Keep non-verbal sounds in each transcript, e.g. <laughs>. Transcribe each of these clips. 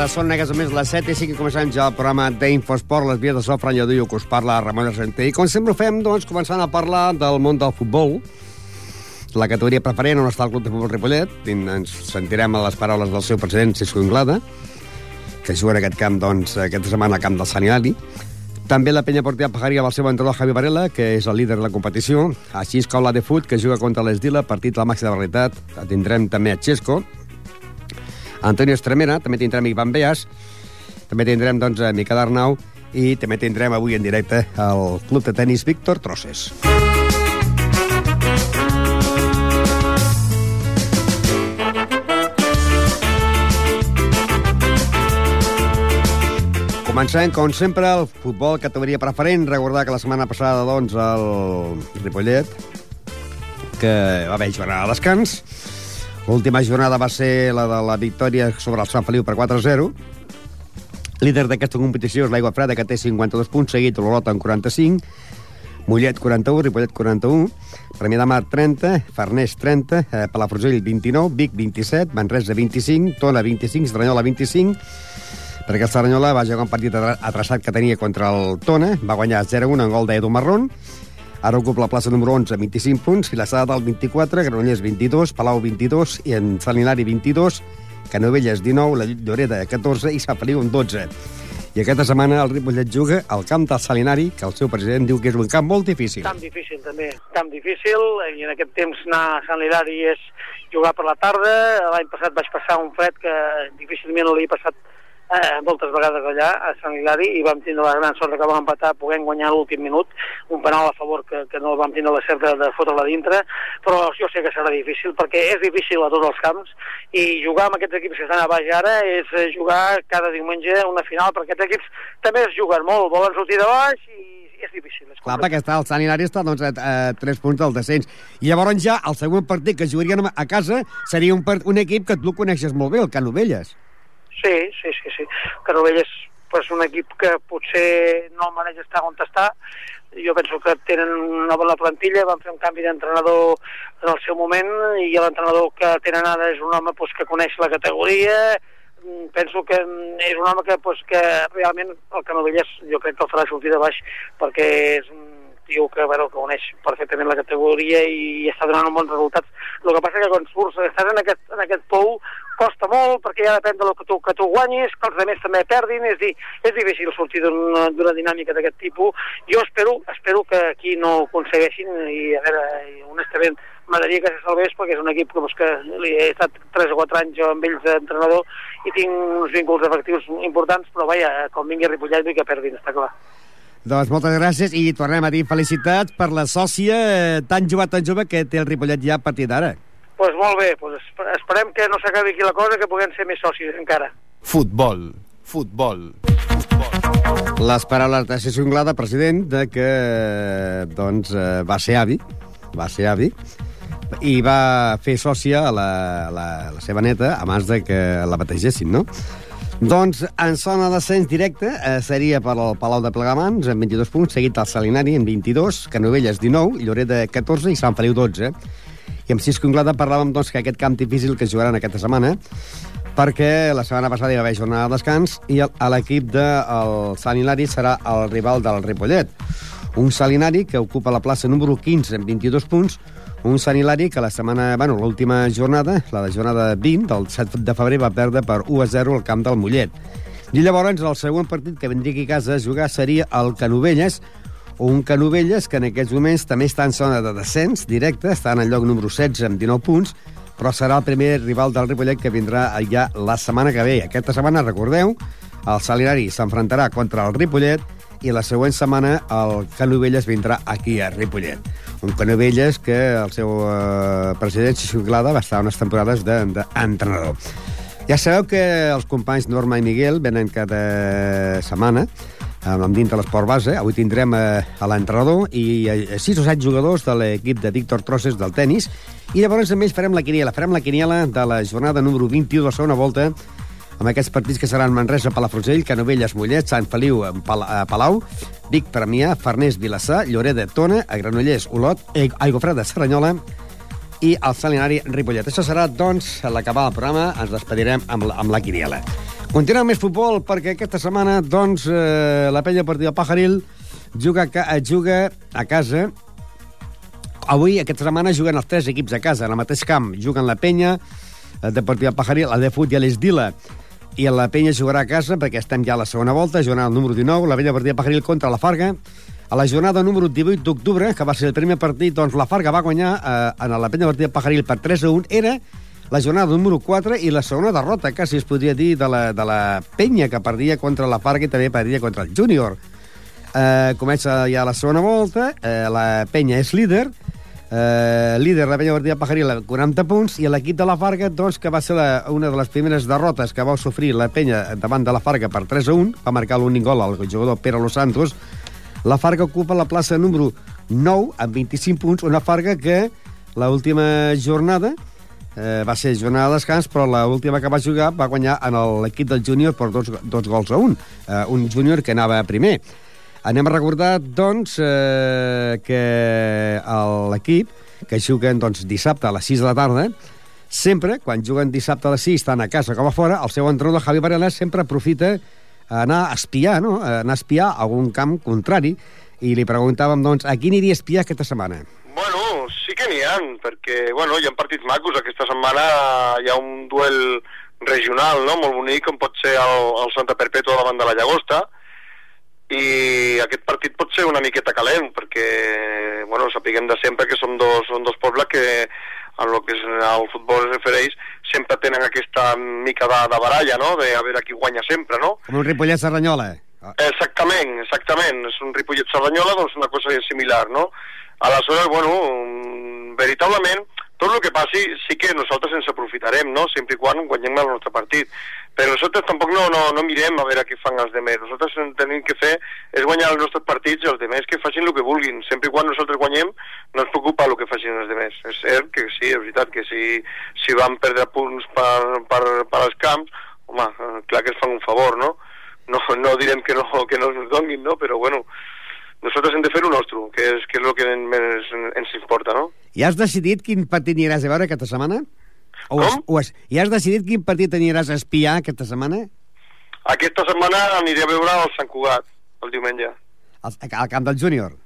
tarda, són negues més les 7 i 5 i començant ja el programa d'Infosport, les vies de so, Fran Lladullo, que us parla Ramon Argenter. I com sempre ho fem, doncs, començant a parlar del món del futbol, la categoria preferent on està el Club de Futbol Ripollet, ens sentirem a les paraules del seu president, Cisco Inglada, que juga en aquest camp, doncs, aquesta setmana al camp del Sant Hilari. També la penya portilla Pajaria amb el seu entrenador Javi Varela, que és el líder de la competició. Així com la de Fut, que juga contra l'Esdila, partit a la màxima realitat. Tindrem també a Xesco, Antonio Estremera, també tindrem Ivan Beas, també tindrem doncs, a Miquel Arnau i també tindrem avui en directe el club de tenis Víctor Trosses. Comencem, com sempre, el futbol categoria preferent. Recordar que la setmana passada, doncs, el Ripollet, que va haver jornada de descans, L'última jornada va ser la de la victòria sobre el Sant Feliu per 4-0. Líder d'aquesta competició és l'Aigua Freda, que té 52 punts, seguit l'Olota amb 45, Mollet 41, Ripollet 41, Premià de Mar 30, Farners 30, eh, Palafrugell 29, Vic 27, Manresa 25, Tona 25, Estranyola 25, perquè el Cerdanyola va jugar un partit atrasat que tenia contra el Tona, va guanyar 0-1 en gol d'Edu Marrón, Ara ocupa la plaça número 11, 25 punts, Vilassada del 24, Granollers 22, Palau 22, i en Sant Hilari 22, Canovelles 19, la Lloreda 14 i Sant Feliu 12. I aquesta setmana el Ripollet juga al camp del Salinari, que el seu president diu que és un camp molt difícil. Camp difícil, també. Camp difícil, i en aquest temps anar a Sant Hilari és jugar per la tarda. L'any passat vaig passar un fred que difícilment l'he passat eh, moltes vegades allà a Sant Hilari i vam tindre la gran sort que vam empatar podent guanyar l'últim minut, un penal a favor que, que no vam tindre la cert de, de fotre-la dintre, però jo sé que serà difícil perquè és difícil a tots els camps i jugar amb aquests equips que estan a baix ara és eh, jugar cada diumenge una final perquè aquests equips també es juguen molt, volen sortir de baix i és difícil. És Clar, perquè està, el Sant Hilari està doncs, a, a 3 punts del descens. I llavors ja el següent partit que jugarien a casa seria un, part, un equip que tu coneixes molt bé, el Canovelles. Sí, sí, sí, sí. Canovelles pues, un equip que potser no el maneja estar on està. Jo penso que tenen una bona plantilla, van fer un canvi d'entrenador en el seu moment i l'entrenador que tenen ara és un home pues, que coneix la categoria, Mm, penso que és un home que, pues, que realment el Canovelles jo crec que el farà sortir de baix perquè és un tio que, bueno, que coneix perfectament la categoria i està donant bons resultats. El que passa que quan surts, estàs en aquest, en aquest pou, costa molt perquè ja depèn del que tu, que tu guanyis, que els altres també perdin, és dir, és difícil sortir d'una dinàmica d'aquest tipus. Jo espero, espero que aquí no ho aconsegueixin i, a veure, honestament, m'agradaria que se salvés perquè és un equip que, pues, que li he estat 3 o 4 anys jo amb ells d'entrenador i tinc uns vínculs efectius importants, però vaja, com vingui a Ripollet vull que perdin, està clar. Doncs moltes gràcies i tornem a dir felicitats per la sòcia eh, tan jove, tan jove que té el Ripollet ja a partir d'ara. Doncs pues molt bé, pues esperem que no s'acabi aquí la cosa, que puguem ser més socis encara. Futbol, futbol. Les paraules de César Inglada, president, de que doncs, eh, va ser avi, va ser avi, i va fer sòcia a la, la, la seva neta abans de que la bategessin, no? Doncs en zona d'ascens directe eh, seria per al Palau de Plegamans amb 22 punts, seguit al Salinari amb 22, Canovelles 19, Lloreda 14 i Sant Feliu 12. I amb Cisco Inglada parlàvem doncs, que aquest camp difícil que jugaran aquesta setmana perquè la setmana passada hi va haver jornada de descans i l'equip del Sant Hilari serà el rival del Ripollet. Un Salinari que ocupa la plaça número 15 amb 22 punts, un Sant Hilari que la setmana, bueno, l'última jornada, la de jornada 20, del 7 de febrer, va perdre per 1 a 0 al camp del Mollet. I llavors el següent partit que vendria aquí a casa a jugar seria el Canovelles, un Canovelles que en aquests moments també està en zona de descens directe, està en el lloc número 16 amb 19 punts, però serà el primer rival del Ripollet que vindrà ja la setmana que ve. Aquesta setmana, recordeu, el Salinari s'enfrontarà contra el Ripollet i la següent setmana el Canovelles vindrà aquí a Ripollet. Un Canovelles que el seu eh, president, Xixi Glada, va estar unes temporades d'entrenador. De, ja sabeu que els companys Norma i Miguel venen cada setmana amb dintre l'esport base. Avui tindrem eh, a l'entrenador i eh, sis o set jugadors de l'equip de Víctor Trosses del tennis. I llavors amb ells farem la quiniela. Farem la quiniela de la jornada número 21 de la segona volta amb aquests partits que seran Manresa, Palafrugell, Canovelles, Mollet, Sant Feliu, Palau, Vic, Premià, Farners, Vilassar, Lloret de Tona, a Granollers, Olot, Aigofreda, Serranyola, i el Salinari Ripollet. Això serà, doncs, l'acabar del programa. Ens despedirem amb la, amb la quiniela. Continuem més futbol perquè aquesta setmana, doncs, eh, la penya partida Pajaril juga, a, juga a casa Avui, aquesta setmana, juguen els tres equips a casa, en el mateix camp. Juguen la penya, el Deportiva Pajaril, el de Fut i l'Esdila. I la penya jugarà a casa, perquè estem ja a la segona volta, el número 19, la vella partida Pajaril contra la Farga. A la jornada número 18 d'octubre, que va ser el primer partit, doncs la Farga va guanyar eh, en la penya partida Pajaril per 3 a 1. Era la jornada número 4 i la segona derrota, quasi es podria dir, de la, de la penya que perdia contra la Farga i també perdia contra el Júnior. Eh, comença ja la segona volta, eh, la penya és líder, eh, líder la penya partida Pajaril 40 punts i l'equip de la Farga doncs, que va ser la, una de les primeres derrotes que va sofrir la penya davant de la Farga per 3 a 1 va marcar l'únic gol al jugador Pere Los Santos la Farga ocupa la plaça número 9 amb 25 punts, una Farga que l'última jornada eh, va ser jornada de descans, però l'última que va jugar va guanyar en l'equip del júnior per dos, dos gols a un. Eh, un júnior que anava primer. Anem a recordar, doncs, eh, que l'equip que juguen doncs, dissabte a les 6 de la tarda, sempre, quan juguen dissabte a les 6, tant a casa com a fora, el seu entrenador, Javi Varela, sempre aprofita anar a espiar, no? anar a espiar a algun camp contrari, i li preguntàvem, doncs, a qui aniria a espiar aquesta setmana? Bueno, sí que n'hi ha, perquè, bueno, hi ha partits macos. Aquesta setmana hi ha un duel regional, no?, molt bonic, com pot ser el, el Santa Perpètua davant de la Llagosta, i aquest partit pot ser una miqueta calent, perquè, bueno, sapiguem de sempre que són dos, són dos pobles que en el que el futbol es refereix, sempre tenen aquesta mica de, de baralla, no?, de a veure qui guanya sempre, no? Com un Ripollet-Serranyola. Exactament, exactament. És un Ripollet-Serranyola, doncs una cosa similar, no? Aleshores, bueno, veritablement, tot el que passi sí que nosaltres ens aprofitarem, no?, sempre i quan guanyem el nostre partit. Però nosaltres tampoc no, no, no mirem a veure què fan els demés. Nosaltres tenim que fer és guanyar els nostres partits i els demés que facin el que vulguin. Sempre i quan nosaltres guanyem no ens preocupa el que facin els demés. És cert que sí, és veritat que si, si van perdre punts per, per, per als camps, home, clar que es fan un favor, no? No, no direm que no, que no ens donguin, no? Però bueno, nosaltres hem de fer el nostre, que és, que és el que més ens importa, no? I has decidit quin partit aniràs a veure aquesta setmana? O? Has, o has, I has decidit quin partit aniràs a espiar aquesta setmana? Aquesta setmana aniré a veure el Sant Cugat, el diumenge. Al, al camp del júnior?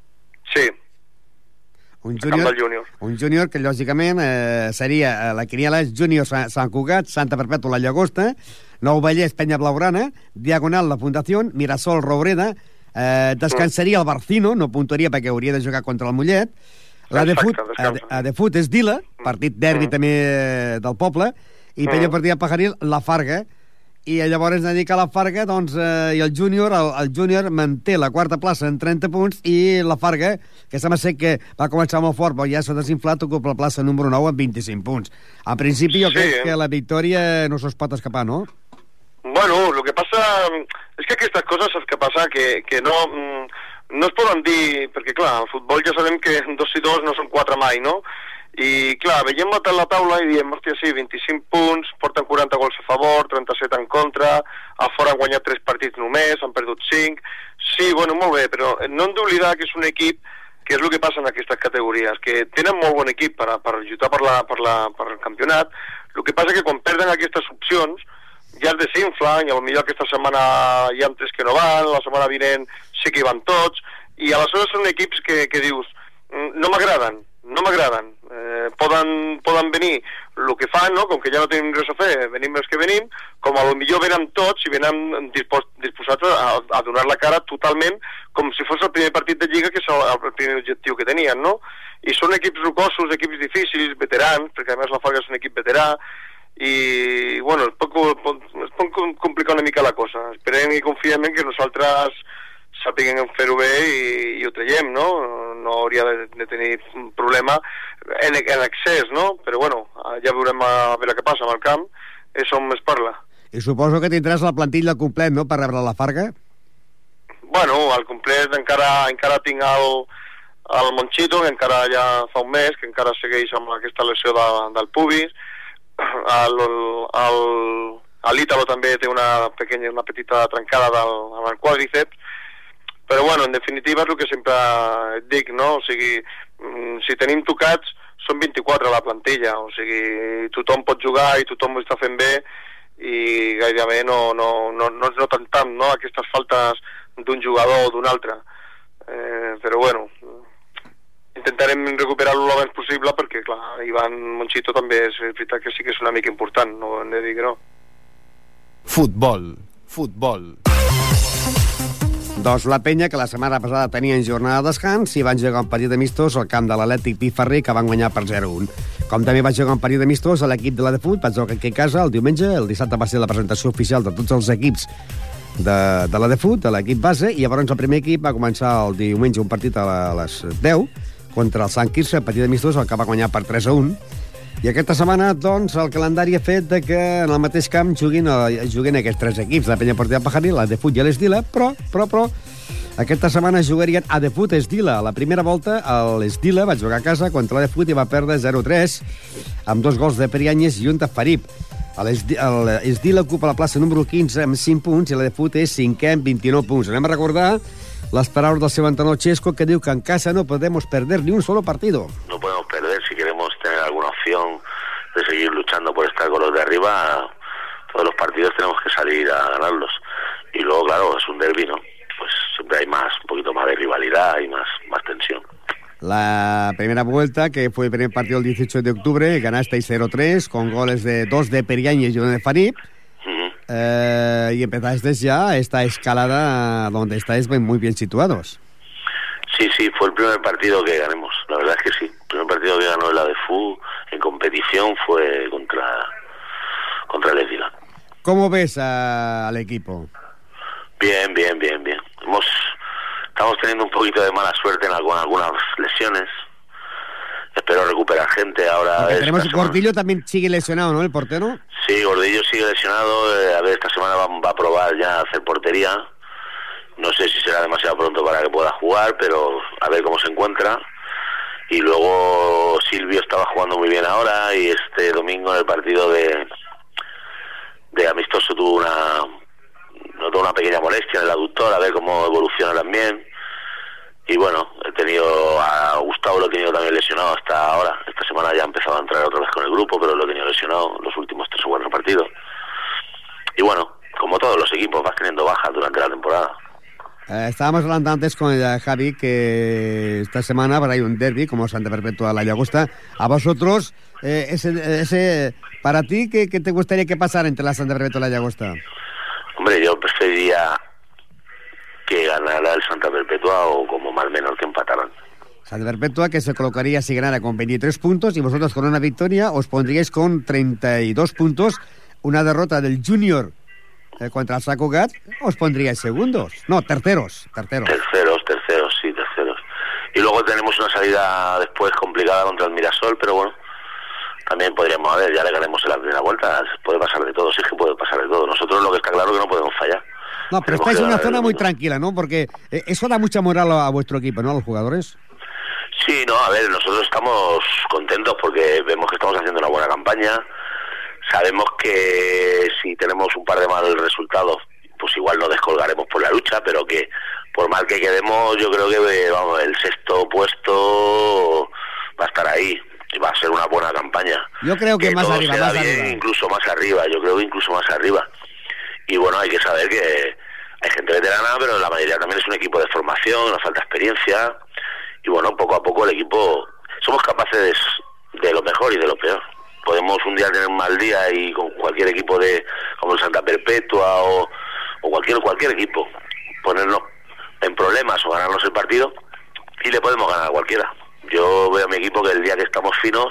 Sí. Un júnior, júnior. un júnior que, lògicament, eh, seria eh, la quiniela júnior Sant, Sant Cugat, Santa Perpètua la Llagosta, Nou Vallès, Penya Blaugrana, Diagonal la Fundació, Mirasol Robreda, eh, descansaria el Barcino, no puntuaria perquè hauria de jugar contra el Mollet, la de fut, a, a de fut és Dila, partit derbi mm. també eh, del poble, i mm. Penya Partida Pajaril, la Farga, i llavors es dedica a la Farga, doncs, eh, i el júnior, el, el júnior manté la quarta plaça en 30 punts, i la Farga, que sembla ser que va començar molt fort, però ja s'ha desinflat, ocupa la plaça número 9 amb 25 punts. En principi, jo sí, crec eh? que la victòria no se'ls pot escapar, no? Bueno, el que passa és que aquestes coses, saps què passa? Que, que no, mm, no es poden dir, perquè clar, al futbol ja sabem que dos i dos no són quatre mai, no? I clar, veiem la, la taula i diem, hòstia, sí, 25 punts, porten 40 gols a favor, 37 en contra, a fora han guanyat 3 partits només, han perdut 5... Sí, bueno, molt bé, però no hem d'oblidar que és un equip que és el que passa en aquestes categories, que tenen molt bon equip per, per lluitar per, la, per, la, per el campionat, el que passa que quan perden aquestes opcions, ja es desinflen, i potser aquesta setmana hi ha tres que no van, la setmana vinent sí que hi van tots, i aleshores són equips que, que dius, mm, no m'agraden, no m'agraden. Eh, poden, poden venir el que fan, no? com que ja no tenim res a fer, venim els que venim, com a lo millor venen tots i venen dispos, disposats a, a donar la cara totalment com si fos el primer partit de Lliga, que és el, el primer objectiu que tenien, no? I són equips rocosos, equips difícils, veterans, perquè a més la Farga és un equip veterà, i bueno, es pot, es pot complicar una mica la cosa. Esperem i confiem en que nosaltres sàpiguen fer-ho bé i, i ho traiem, no? No hauria de, de tenir un problema en, en excés, no? Però bueno, ja veurem a, a veure què passa amb el camp, és on es parla. I suposo que tindràs la plantilla complet, no?, per rebre la Farga? Bueno, al complet encara, encara tinc el, el Monchito, que encara ja fa un mes, que encara segueix amb aquesta lesió de, del pubis, l'Ítalo també té una, pequeña, una petita trencada del, amb el quadríceps, però bueno, en definitiva és el que sempre dic, no? O sigui, mm, si tenim tocats, són 24 a la plantilla, o sigui, tothom pot jugar i tothom ho està fent bé i gairebé no, no, no, no es noten tant no, aquestes faltes d'un jugador o d'un altre. Eh, però bueno, intentarem recuperar-lo més possible perquè, clar, Ivan Monchito també és, és veritat que sí que és una mica important, no hem de dir que no. Futbol, futbol. Doncs la penya, que la setmana passada tenien jornada de descans, i van jugar un partit amistós al camp de l'Atlètic Piferrer, que van guanyar per 0-1. Com també va jugar un partit amistós a l'equip de la de Fut, va jugar aquí a casa el diumenge, el dissabte va ser la presentació oficial de tots els equips de, de la de Fut, de l'equip base, i llavors el primer equip va començar el diumenge un partit a, la, a les 10 contra el Sant Quirze, partit amistós, el que va guanyar per 3-1, i aquesta setmana, doncs, el calendari ha fet de que en el mateix camp juguin, eh, juguin aquests tres equips, la Penya Portilla Pajaril, la de Fut i l'Esdila, però, però, però, aquesta setmana jugarien a de Fut Esdila. A la primera volta, l'Esdila va jugar a casa contra la de Fut i va perdre 0-3 amb dos gols de Perianyes i un de Farib. L'Esdila ocupa la plaça número 15 amb 5 punts i la de Fut és 5è amb 29 punts. Anem a recordar les paraules del seu entrenador Chesco que diu que en casa no podemos perder ni un solo partido. No podemos perder si queremos tener alguna opción de seguir luchando por estar con los de arriba. Todos los partidos tenemos que salir a ganarlos. Y luego, claro, es un derbi, ¿no? Pues siempre hay más, un poquito más de rivalidad y más, más tensión. La primera vuelta, que fue el primer partido el 18 de octubre, ganasteis 0-3 con goles de dos de Periáñez y uno de Farib. Eh, y empezasteis ya esta escalada donde estáis muy bien situados. Sí, sí, fue el primer partido que ganemos. La verdad es que sí. El primer partido que ganó la de FU en competición fue contra, contra el Edila. ¿Cómo ves a, al equipo? Bien, bien, bien, bien. Hemos, estamos teniendo un poquito de mala suerte en algunas lesiones. Espero recuperar gente ahora. Tenemos Gordillo también sigue lesionado, ¿no? El portero. Sí, Gordillo sigue lesionado. Eh, a ver, esta semana va, va, a probar ya a hacer portería. No sé si será demasiado pronto para que pueda jugar, pero a ver cómo se encuentra. Y luego Silvio estaba jugando muy bien ahora y este domingo en el partido de, de amistoso tuvo una notó una pequeña molestia en el aductor, a ver cómo evoluciona también. Y bueno, he tenido a Gustavo lo he tenido también lesionado hasta ahora. Esta semana ya ha empezado a entrar otra vez con el grupo, pero lo he tenido lesionado los últimos tres o cuatro partidos. Y bueno, como todos los equipos, vas teniendo bajas durante la temporada. Eh, estábamos hablando antes con Javi que esta semana habrá un derby como Santa Perpetua la Llagosta. A vosotros, eh, ese, ese, para ti, ¿qué, ¿qué, te gustaría que pasara entre la Santa Perpetua y la Llagosta? Hombre, yo preferiría que ganara el Santa Perpetua o como más menor que empataran. Santa Perpetua que se colocaría si ganara con 23 puntos y vosotros con una victoria os pondríais con 32 puntos. Una derrota del Junior eh, contra el Sacugat os pondríais segundos. No, terceros, terceros. Terceros, terceros, sí, terceros. Y luego tenemos una salida después complicada contra el Mirasol, pero bueno, también podríamos, a ver, ya le ganemos en la primera vuelta, puede pasar de todo, sí que puede pasar de todo. Nosotros lo que está claro es que no podemos fallar. No, pero estáis en una zona muy tranquila, ¿no? Porque eh, eso da mucha moral a vuestro equipo, ¿no? A los jugadores. Sí, no, a ver, nosotros estamos contentos porque vemos que estamos haciendo una buena campaña. Sabemos que si tenemos un par de malos resultados, pues igual no descolgaremos por la lucha, pero que por mal que quedemos, yo creo que vamos, el sexto puesto va a estar ahí y va a ser una buena campaña. Yo creo que, más arriba, más bien, arriba. incluso más arriba, yo creo que incluso más arriba. Y bueno, hay que saber que hay gente veterana, pero la mayoría también es un equipo de formación, nos falta experiencia. Y bueno, poco a poco el equipo, somos capaces de lo mejor y de lo peor. Podemos un día tener un mal día y con cualquier equipo de, como el Santa Perpetua o, cualquier, cualquier equipo, ponernos en problemas o ganarnos el partido y le podemos ganar a cualquiera. Yo veo a mi equipo que el día que estamos finos,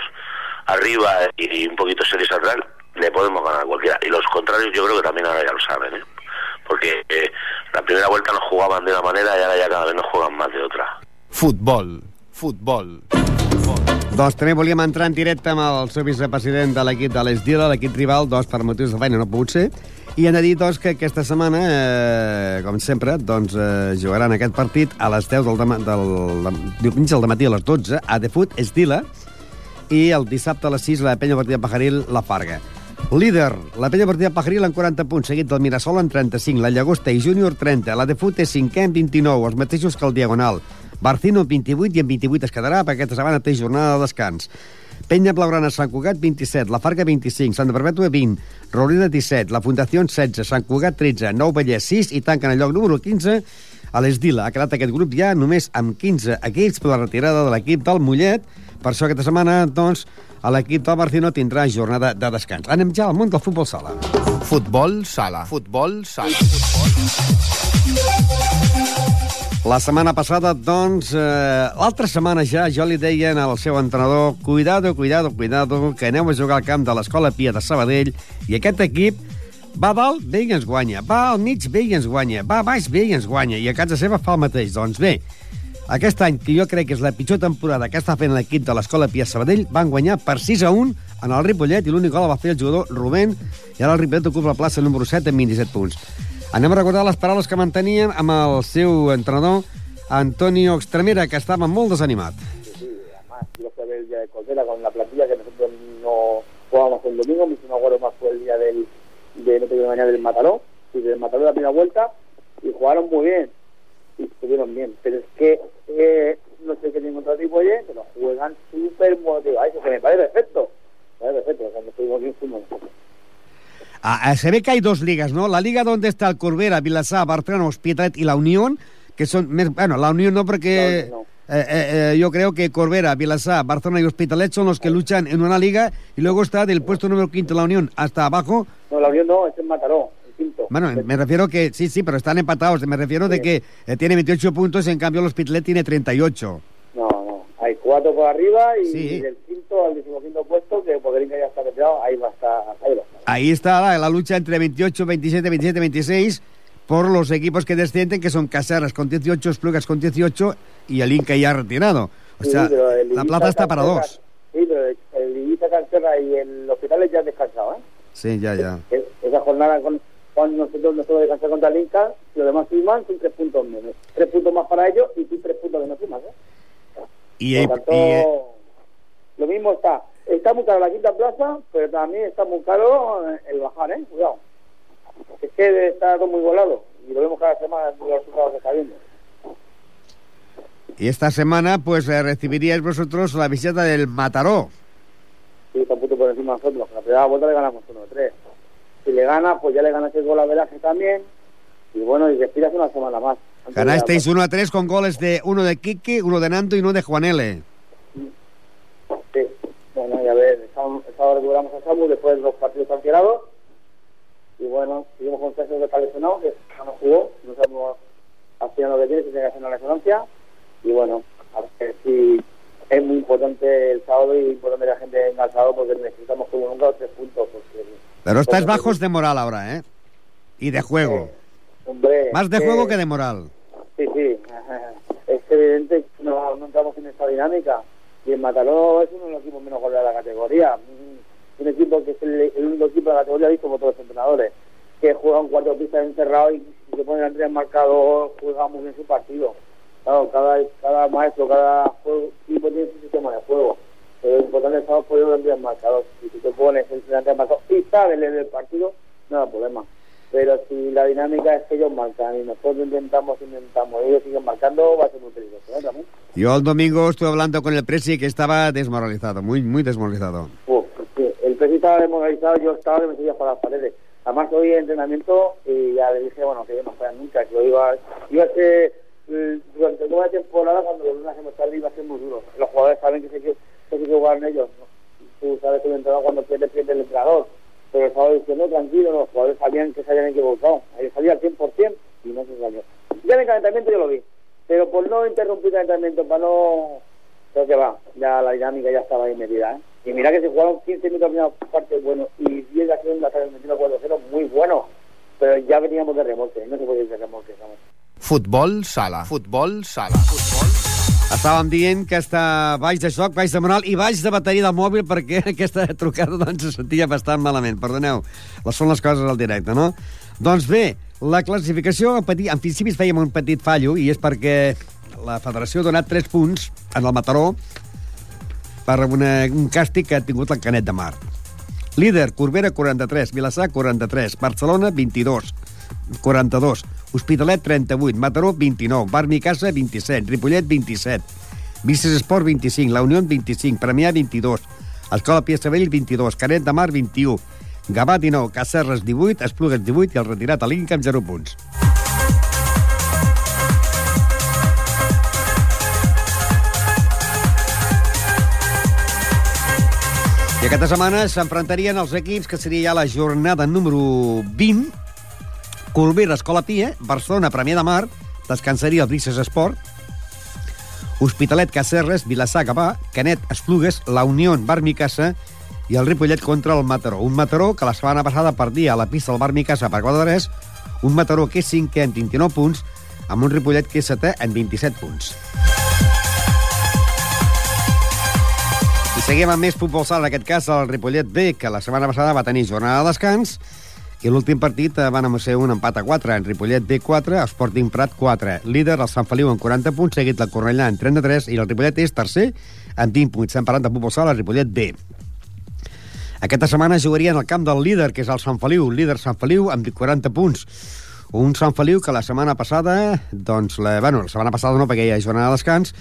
arriba y un poquito serios atrás, le podemos ganar a cualquiera. Y los contrarios yo creo que también ahora ya lo saben, ¿eh? Porque eh, la primera vuelta nos jugaban de una manera y ahora ya cada vez nos juegan más de otra. Futbol, futbol. Doncs també volíem entrar en directe amb el seu vicepresident de l'equip de l'Esdila, l'equip rival, doncs per motius de feina no ha pogut ser, i han de dir doncs, que aquesta setmana, eh, com sempre, doncs, eh, jugaran aquest partit a les 10 del, dema, del, del diumenge al matí a les 12 a The Foot Esdila i el dissabte a les 6 la Penya Partida Pajaril La Farga. Líder, la Penya Partida Pajaril amb 40 punts, seguit del Mirasol amb 35, la Llagosta i Júnior 30, la de Fut és 5è amb 29, els mateixos que el Diagonal. Barcino amb 28 i amb 28 es quedarà perquè aquesta setmana té jornada de descans. Penya Blaugrana Sant Cugat 27, la Farga 25, Santa Perpètua 20, Roureda 17, la Fundació 16, Sant Cugat 13, Nou Vallès 6 i tanquen el lloc número 15 a l'Esdila. Ha quedat aquest grup ja només amb 15 equips per la retirada de l'equip del Mollet. Per això aquesta setmana, doncs, l'equip del Barcino tindrà jornada de descans. Anem ja al món del futbol sala. Futbol sala, futbol sala, futbol. La setmana passada, doncs, eh, l'altra setmana ja, jo li deia al seu entrenador cuidado, cuidado, cuidado, que aneu a jugar al camp de l'Escola Pia de Sabadell i aquest equip va a dalt, bé i ens guanya, va al mig, bé i ens guanya, va a baix, bé i ens guanya, i a casa seva fa el mateix. Doncs bé, aquest any, que jo crec que és la pitjor temporada que està fent l'equip de l'Escola Pia Sabadell, van guanyar per 6 a 1 en el Ripollet i l'únic gol va fer el jugador Rubén i ara el Ripollet ocupa la plaça número 7 amb 27 punts. Anem a recordar les paraules que mantenien amb el seu entrenador Antonio Extremera, que estava molt desanimat. Sí, además quiero el día de Cordera con la plantilla que nosotros no jugábamos el domingo, mi no acuerdo más fue el día del, de no tengo mañana del Mataró, y del Mataró la primera vuelta, y jugaron muy bien, y estuvieron bien, pero es que eh, no sé qué contra tipo oye, pero juegan súper motivados, que me parece perfecto, me parece perfecto, cuando estuvimos bien. Ah, ah, se ve que hay dos ligas, ¿no? La liga donde está el Corbera, Vilassar, Barcelona, Hospitalet y la Unión, que son... Bueno, la Unión no, porque... No, no. eh, eh, eh, yo creo que Corbera, Vilassar, Barcelona y Hospitalet son los que luchan en una liga y luego está del puesto número quinto la Unión hasta abajo. No, la Unión no, es el Mataró, Bueno, me refiero que sí, sí, pero están empatados. Me refiero de Sí. que eh, tiene 28 puntos, en cambio el Hospitalet tiene 38. No, no, hay cuatro por arriba y Sí. del quinto al decimoquinto puesto, que Poderín ya está retirado, ahí va a estar, ahí va a estar. Ahí está la, la lucha entre 28, 27, 27, 26 por los equipos que descienden, que son Caseras con 18, Esplugas con 18 y el Inca ya retirado. O Sí, sea, la plata está para Cancerra- dos. Sí, pero el- Ibiza Cancerra y el Hospitalet ya han descansado, ¿eh? Sí, ya, ya. Es- Esa jornada con, con nosotros nosotros descansar contra el Inca, los demás suman, son tres puntos menos. Tres puntos más para ellos y tú tres puntos menos sumas, ¿eh? Y, Por lo tanto, y- lo mismo está. Está muy caro la quinta plaza, pero también está muy caro eh, el bajar, ¿eh? Cuidado. Es que está todo muy volado y lo vemos cada semana en los resultados que está viendo. y esta semana, pues eh, recibiríais vosotros la visita del Mataró. Sí, está un punto por encima de nosotros. La primera vuelta le ganamos 1-3. Si le gana, pues ya le ganas el gol a Velaje también. Y bueno, y respiras una semana más. Ganasteis la- 1 a 3 con goles de uno de Quique, uno de Nando y uno de Juanele. Sí. Bueno, y a ver, el sábado el sábado recuperamos a Samu después de los partidos cancelados. Y bueno, seguimos con César que está lesionado, que no jugó. No sabemos final lo que tiene, si tiene que hacer una resonancia. Y bueno, a ver si es muy importante el sábado y importante que la gente venga al sábado porque necesitamos como nunca los tres puntos. Porque, Pero porque- bajos de moral ahora, ¿eh? Y de juego. Hombre, Más de juego que de moral. Sí, sí. <laughs> Es evidente que no, no entramos en esta dinámica. Y el Mataró es uno de los equipos menos goleados de la categoría. Mm, Un equipo que es el, el único equipo de la categoría, visto por todos los entrenadores, que juega un cuarto de pista encerrado y se pone delante del marcador, juega muy bien su partido. Claro, cada, cada maestro, cada juego- equipo tiene su sistema de juego. Pero lo importante es estar poniendo delante del marcador. Y si te pones delante del marcador y sabes leer el partido, no hay problema. Pero si la dinámica es que ellos marcan y nosotros intentamos, intentamos, ellos siguen marcando, va a ser muy peligroso, ¿eh? También. Yo el domingo estuve hablando con el Presi que estaba desmoralizado, muy, muy desmoralizado. Uf, el precio estaba desmoralizado, yo estaba que me seguía para las paredes. Además, hoy en entrenamiento y ya le dije, bueno, que yo no fuera nunca, que lo iba, iba a ser, eh, durante toda la temporada, cuando los lunes hemos tarde, iba a ser muy duro. Los jugadores saben que se que, que se que jugar ellos. Tú sabes que el entrenador cuando pierde, pierde el entrenador. Pero estaba diciendo, tranquilo, los jugadores sabían que se habían equivocado. Ahí salía al 100% y no se salió. Ya en el calentamiento yo lo vi. Pero por no interrumpir el calentamiento, para no... Creo que va, ya la dinámica ya estaba ahí ¿eh? Y mira que se jugaron 15 minutos de primera parte bueno y 10 de la segunda hasta el 4-0 muy bueno. Pero ya veníamos de remolque, no se puede ir de remolque. ¿sabes? Futbol sala. Futbol sala. Futbol Estàvem dient que està baix de xoc, baix de moral i baix de bateria del mòbil perquè <laughs> aquesta trucada doncs, se sentia bastant malament. Perdoneu, les són les coses al directe, no? Doncs bé, la classificació, petit, en principi fèiem un petit fallo i és perquè la federació ha donat 3 punts en el Mataró per una, un càstig que ha tingut el Canet de Mar. Líder, Corbera, 43, Vilassar, 43, Barcelona, 22, 42, Hospitalet, 38, Mataró, 29, Barmi Casa, 27, Ripollet, 27, Vices Esport, 25, La Unió, 25, Premià, 22, Escola Pia Sabell, 22, Canet de Mar, 21, Gavà, 19, Cacerres, 18, Esplugues, 18 i el retirat a l'Inca amb 0 punts. I aquesta setmana s'enfrontarien els equips que seria ja la jornada número 20. Corbera, Escola Pia, Barcelona, Premià de Mar, descansaria el Brises Esport, Hospitalet, Cacerres, Vilassar, Gavà, Canet, Esplugues, La Unió, Barmicassa i el Ripollet contra el Mataró. Un Mataró que la setmana passada perdia a la pista del Barmicassa per 4 3, un Mataró que és cinquè amb 29 punts, amb un Ripollet que és setè amb 27 punts. I seguim amb més futbol sala, en aquest cas el Ripollet B, que la setmana passada va tenir jornada de descans, i l'últim partit eh, van ser un empat a 4, en Ripollet B 4, Sporting Prat 4. Líder el Sant Feliu amb 40 punts, seguit el Cornellà amb 33, i el Ripollet és tercer amb 20 punts. Estem parlant de futbol sala, Ripollet B. Aquesta setmana jugarien al camp del líder, que és el Sant Feliu, líder Sant Feliu amb 40 punts. Un Sant Feliu que la setmana passada, doncs, la, bueno, la setmana passada no, perquè hi ha jornada de descans,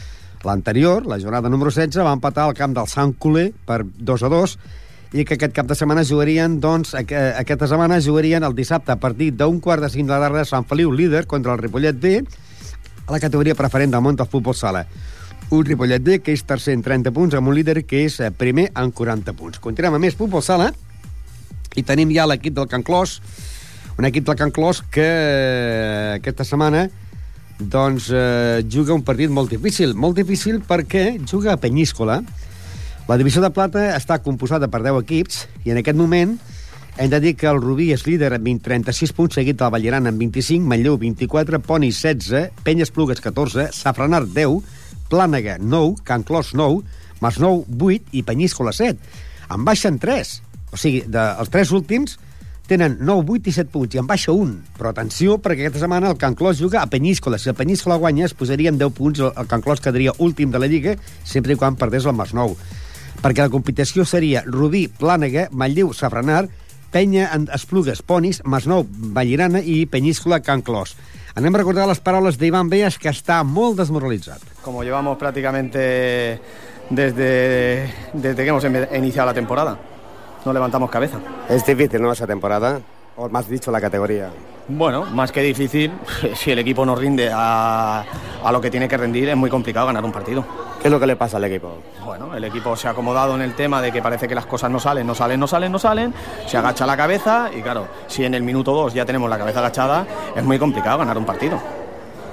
l'anterior, la jornada número 16, va empatar al camp del Sant Coler per 2 a 2, i que aquest cap de setmana jugarien, doncs, aqu aquesta setmana jugarien el dissabte a partir d'un quart de cinc de la tarda Sant Feliu, líder, contra el Ripollet B, a la categoria preferent del món del futbol sala. Un Ripollet B que és tercer en 30 punts, amb un líder que és eh, primer en 40 punts. Continuem amb més futbol sala, i tenim ja l'equip del Can Clos, un equip del Can Clos que eh, aquesta setmana doncs eh, juga un partit molt difícil. Molt difícil perquè juga a Penyíscola. La divisió de plata està composada per 10 equips i en aquest moment hem de dir que el Rubí és líder amb 20, 36 punts, seguit del Ballaran amb 25, Manlleu 24, Poni 16, Penyes Plugues 14, Safranar 10, Plànega 9, Can Clos 9, Masnou 8 i Penyíscola 7. En baixen 3. O sigui, de, els tres últims tenen 9, 8 i 7 punts i en baixa un. Però atenció, perquè aquesta setmana el Can Clos juga a Penyíscola. Si el Penyíscola guanya, es posaria en 10 punts, el, el Can Clos quedaria últim de la Lliga, sempre i quan perdés el Masnou. Perquè la competició seria Rubí, Plànega, Manlleu, Safranar, Penya, Esplugues, Ponis, Masnou, Vallirana i Penyíscola, Can Clos. Anem a recordar les paraules d'Ivan Beas, que està molt desmoralitzat. Como llevamos prácticamente desde, desde que hemos em- iniciado la temporada. No levantamos cabeza. Es difícil, ¿no?, esa temporada. O más dicho, la categoría. Bueno, más que difícil, <laughs> si el equipo no rinde a, a lo que tiene que rendir, es muy complicado ganar un partido. ¿Qué es lo que le pasa al equipo? Bueno, el equipo se ha acomodado en el tema de que parece que las cosas no salen, no salen, no salen, no salen, se agacha la cabeza y claro, si en el minuto 2 ya tenemos la cabeza agachada, es muy complicado ganar un partido.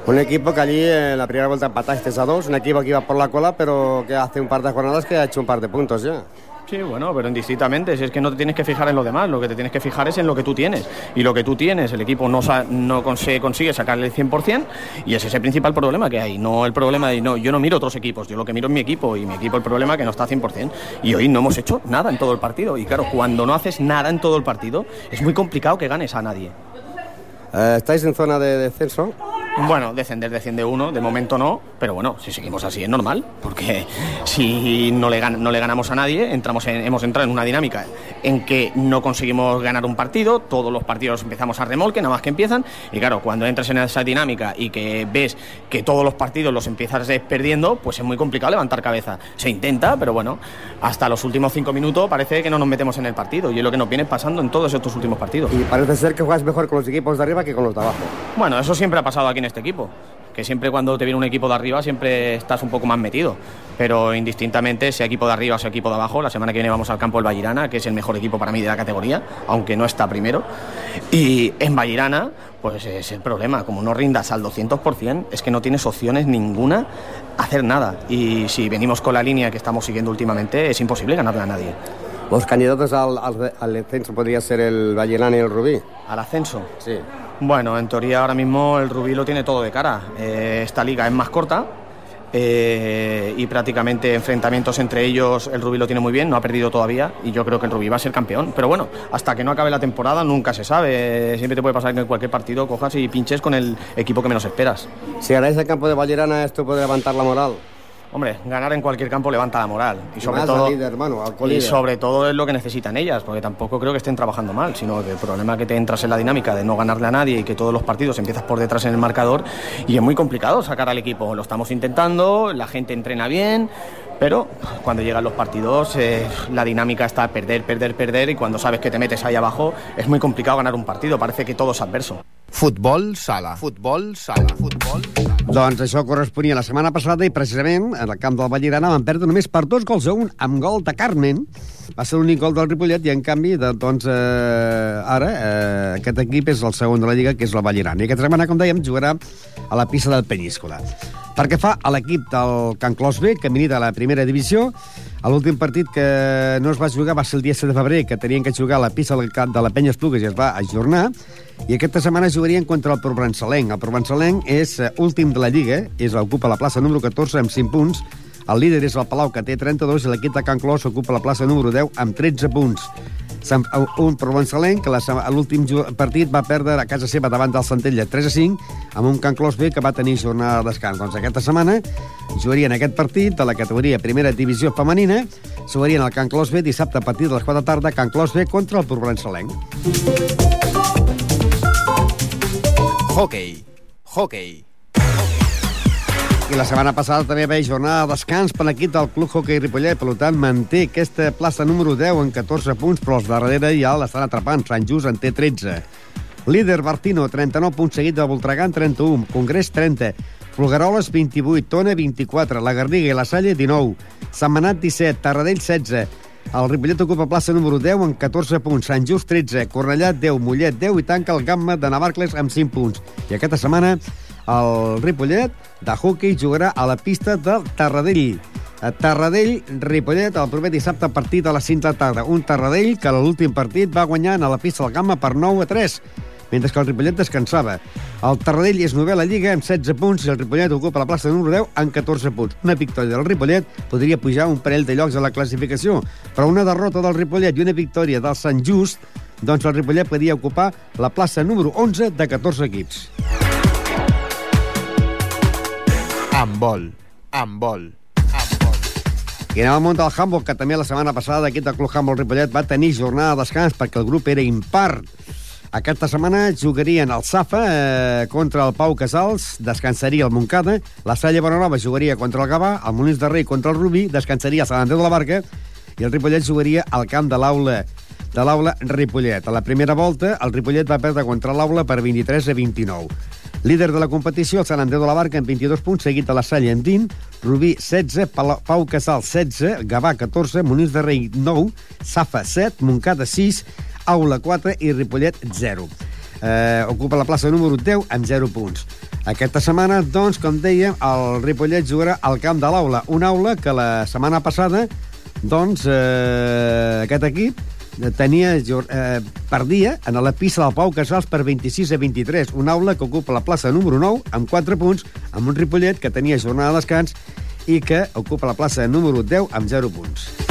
Un equipo que allí en la primera vuelta empataste a dos, un equipo que iba por la cola, pero que hace un par de jornadas que ha hecho un par de puntos ya. Sí, bueno, pero indistintamente, si es que no te tienes que fijar en lo demás, lo que te tienes que fijar es en lo que tú tienes. Y lo que tú tienes, el equipo no, sa- no consigue, consigue sacarle el 100% y ese es el principal problema que hay. No el problema de, no, yo no miro otros equipos, yo lo que miro es mi equipo y mi equipo el problema que no está 100%. Y hoy no hemos hecho nada en todo el partido. Y claro, cuando no haces nada en todo el partido, es muy complicado que ganes a nadie. Eh, ¿Estáis en zona de descenso? Bueno, descender desciende uno, de momento no, pero bueno, si seguimos así es normal, porque si no le, gan- no le ganamos a nadie, entramos en- hemos entrado en una dinámica en que no conseguimos ganar un partido, todos los partidos empezamos a remolque, nada más que empiezan, y claro, cuando entras en esa dinámica y que ves que todos los partidos los empiezas perdiendo, pues es muy complicado levantar cabeza. Se intenta, pero bueno, hasta los últimos cinco minutos parece que no nos metemos en el partido, y es lo que nos viene pasando en todos estos últimos partidos. Y parece ser que juegas mejor con los equipos de arriba que con los de abajo. Bueno, eso siempre ha pasado aquí en este equipo. que siempre cuando te viene un equipo de arriba siempre estás un poco más metido. Pero indistintamente, sea equipo de arriba o sea equipo de abajo, la semana que viene vamos al campo del Vallirana, que es el mejor equipo para mí de la categoría, aunque no está primero. Y en Vallirana, pues es el problema, como no rindas al 200%, es que no tienes opciones ninguna a hacer nada. Y si venimos con la línea que estamos siguiendo últimamente, es imposible ganarle a nadie. Los candidatos al, al, al ascenso podría ser el Vallerana y el Rubí. ¿Al ascenso? Sí. Bueno, en teoría ahora mismo el Rubí lo tiene todo de cara. Eh, esta liga es más corta eh, y prácticamente enfrentamientos entre ellos el Rubí lo tiene muy bien, no ha perdido todavía y yo creo que el Rubí va a ser campeón. Pero bueno, hasta que no acabe la temporada nunca se sabe. Siempre te puede pasar que en cualquier partido cojas y pinches con el equipo que menos esperas. Si ganáis el campo de Vallerana, esto puede levantar la moral. Hombre, ganar en cualquier campo levanta la moral. Y sobre, todo, líder, hermano, y sobre todo es lo que necesitan ellas, porque tampoco creo que estén trabajando mal, sino que el problema es que te entras en la dinámica de no ganarle a nadie y que todos los partidos empiezas por detrás en el marcador y es muy complicado sacar al equipo. Lo estamos intentando, la gente entrena bien, pero cuando llegan los partidos eh, la dinámica está perder, perder, perder y cuando sabes que te metes ahí abajo es muy complicado ganar un partido, parece que todo es adverso. Futbol sala. Futbol sala. Futbol sala. Doncs això corresponia la setmana passada i precisament en el camp del Vallirana van perdre només per dos gols a un amb gol de Carmen. Va ser l'únic gol del Ripollet i en canvi de, doncs, eh, ara eh, aquest equip és el segon de la Lliga que és el Vallirana. I aquesta setmana, com dèiem, jugarà a la pista del Penyíscola. Perquè fa a l'equip del Can Clos B, que milita a la primera divisió, l'últim partit que no es va jugar va ser el dia 7 de febrer, que tenien que jugar a la pista del camp de la Penya Esplugues i es va ajornar, i aquesta setmana jugarien contra el Provençalenc. El Provençalenc és eh, últim de la Lliga, és ocupa la plaça número 14 amb 5 punts, el líder és el Palau, que té 32, i l'equip de Can Clos ocupa la plaça número 10 amb 13 punts. Sant- Un provençalenc que l'últim partit va perdre a casa seva davant del Centella 3 a 5 amb un Can Clos B que va tenir jornada de descans. Doncs aquesta setmana jugarien aquest partit de la categoria Primera Divisió Femenina, jugarien al Can Clos B dissabte a partir de les 4 de tarda, Can Clos B contra el provençalenc. Hockey. Hockey. I la setmana passada també haver jornada de descans per l'equip del Club Hockey Ripollet, per tant manté aquesta plaça número 10 en 14 punts, però els darrere ja l'estan atrapant. Sant Just en té 13. Líder Bartino, 39 punts seguit del Voltregà, 31. Congrés, 30. Folgueroles, 28. Tona, 24. La Garriga i la Salle, 19. Sant Manat, 17. Tarradell, 16. El Ripollet ocupa plaça número 10 amb 14 punts. Sant Just, 13. Cornellà, 10. Mollet, 10. I tanca el Gamma de Navarcles amb 5 punts. I aquesta setmana el Ripollet de hockey jugarà a la pista del Tarradell. A Tarradell, Ripollet, el proper dissabte a partir de les 5 de tarda. Un Tarradell que l'últim partit va guanyar a la pista del Gamma per 9 a 3 mentre que el Ripollet descansava. El Tarradell és novè a la Lliga amb 16 punts i el Ripollet ocupa la plaça número 10 amb 14 punts. Una victòria del Ripollet podria pujar un parell de llocs a la classificació, però una derrota del Ripollet i una victòria del Sant Just, doncs el Ripollet podria ocupar la plaça número 11 de 14 equips. Handbol. Handbol. I anem al món del handball, que també la setmana passada l'equip del Club Handball Ripollet va tenir jornada de descans perquè el grup era impar. Aquesta setmana jugarien el Safa eh, contra el Pau Casals, descansaria el Montcada, la Salle Bonanova jugaria contra el Gavà, el Molins de Rei contra el Rubí, descansaria el Sant Andreu de la Barca i el Ripollet jugaria al camp de l'aula de l'aula Ripollet. A la primera volta, el Ripollet va perdre contra l'aula per 23 a 29. Líder de la competició, el Sant Andreu de la Barca, amb 22 punts, seguit de la Salle amb 20, Rubí 16, Pala- Pau Casal 16, Gavà 14, Molins de Rei 9, Safa 7, Montcada 6, Aula 4 i Ripollet 0. Eh, ocupa la plaça número 10 amb 0 punts. Aquesta setmana, doncs, com dèiem, el Ripollet jugarà al camp de l'Aula, una aula que la setmana passada, doncs, eh, aquest equip tenia eh, perdia en la pista del Pau Casals per 26 a 23, una aula que ocupa la plaça número 9 amb 4 punts, amb un Ripollet que tenia jornada de descans i que ocupa la plaça número 10 amb 0 punts.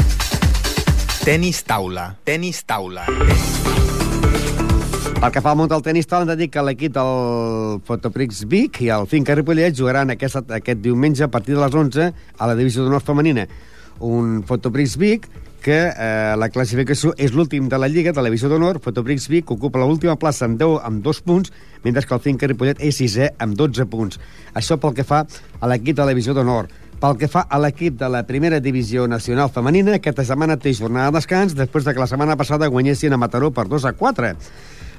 Tenis taula. Tenis taula. Pel que fa al món del tenis, tal, hem de dir que l'equip del Fotoprix Vic i el Finca Ripollet jugaran aquest, aquest diumenge a partir de les 11 a la divisió d'honor femenina. Un Fotoprix Vic que eh, la classificació és l'últim de la Lliga de la divisió d'honor. Fotoprix Vic ocupa l'última plaça amb 10 amb 2 punts, mentre que el Finca Ripollet és sisè amb 12 punts. Això pel que fa a l'equip de la divisió d'honor. Pel que fa a l'equip de la primera divisió nacional femenina, aquesta setmana té jornada de descans després de que la setmana passada guanyessin a Mataró per 2 a 4.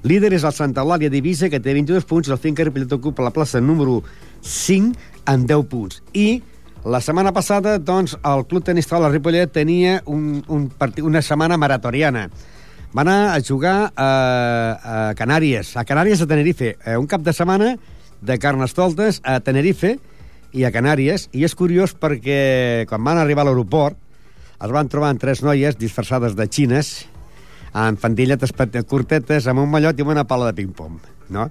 Líder és el Santa Eulàlia Divisa, que té 22 punts, i el Finca Ripollet ocupa la plaça número 5 amb 10 punts. I la setmana passada, doncs, el Club Tenis Taula Ripollet tenia un, un partit, una setmana maratoriana. Va anar a jugar a, a Canàries, a Canàries a Tenerife, eh, un cap de setmana de Carnestoltes a Tenerife i a Canàries, i és curiós perquè quan van arribar a l'aeroport es van trobar amb tres noies disfressades de xines, amb fandilletes curtetes, amb un mallot i amb una pala de ping-pong, no?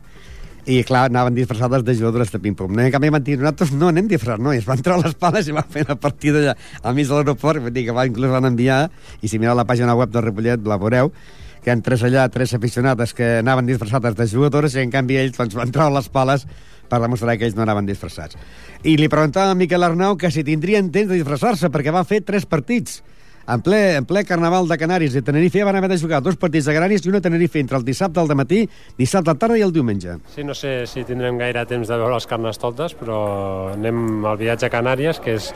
I, clar, anaven disfressades de jugadores de ping-pong. No, en canvi, van dir, nosaltres no anem disfressats, no? I es van treure les pales i van fer una partida allà al mig de l'aeroport, vull dir que va, inclús van enviar, i si mireu la pàgina web del Ripollet, la veureu, que hi ha tres allà, tres aficionades que anaven disfressades de jugadores i en canvi ells doncs, van treure les pales per demostrar que ells no anaven disfressats. I li preguntava a Miquel Arnau que si tindrien temps de disfressar-se, perquè van fer tres partits. En ple, en ple Carnaval de Canàries i Tenerife van haver de jugar dos partits de Canàries i una Tenerife entre el dissabte al matí, dissabte a tarda i el diumenge. Sí, no sé si tindrem gaire temps de veure els carnestoltes, però anem al viatge a Canàries, que és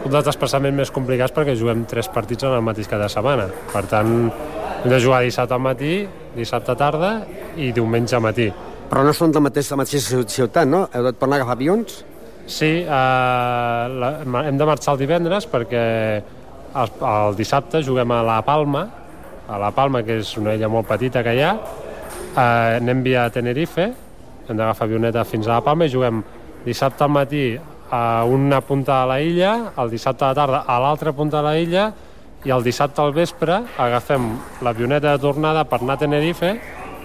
un dels desplaçaments més complicats perquè juguem tres partits en el mateix cada setmana. Per tant, hem de jugar dissabte al matí, dissabte tarda i diumenge al matí. Però no són de mateix, la mateixa ciutat, no? Heu de tornar a agafar avions? Sí, eh, la, hem de marxar el divendres perquè el, el dissabte juguem a La Palma, a La Palma, que és una illa molt petita que hi ha, eh, anem via Tenerife, hem d'agafar avioneta fins a La Palma i juguem dissabte al matí a una punta de la illa, el dissabte a la tarda a l'altra punta de la illa i el dissabte al vespre agafem l'avioneta de tornada per anar a Tenerife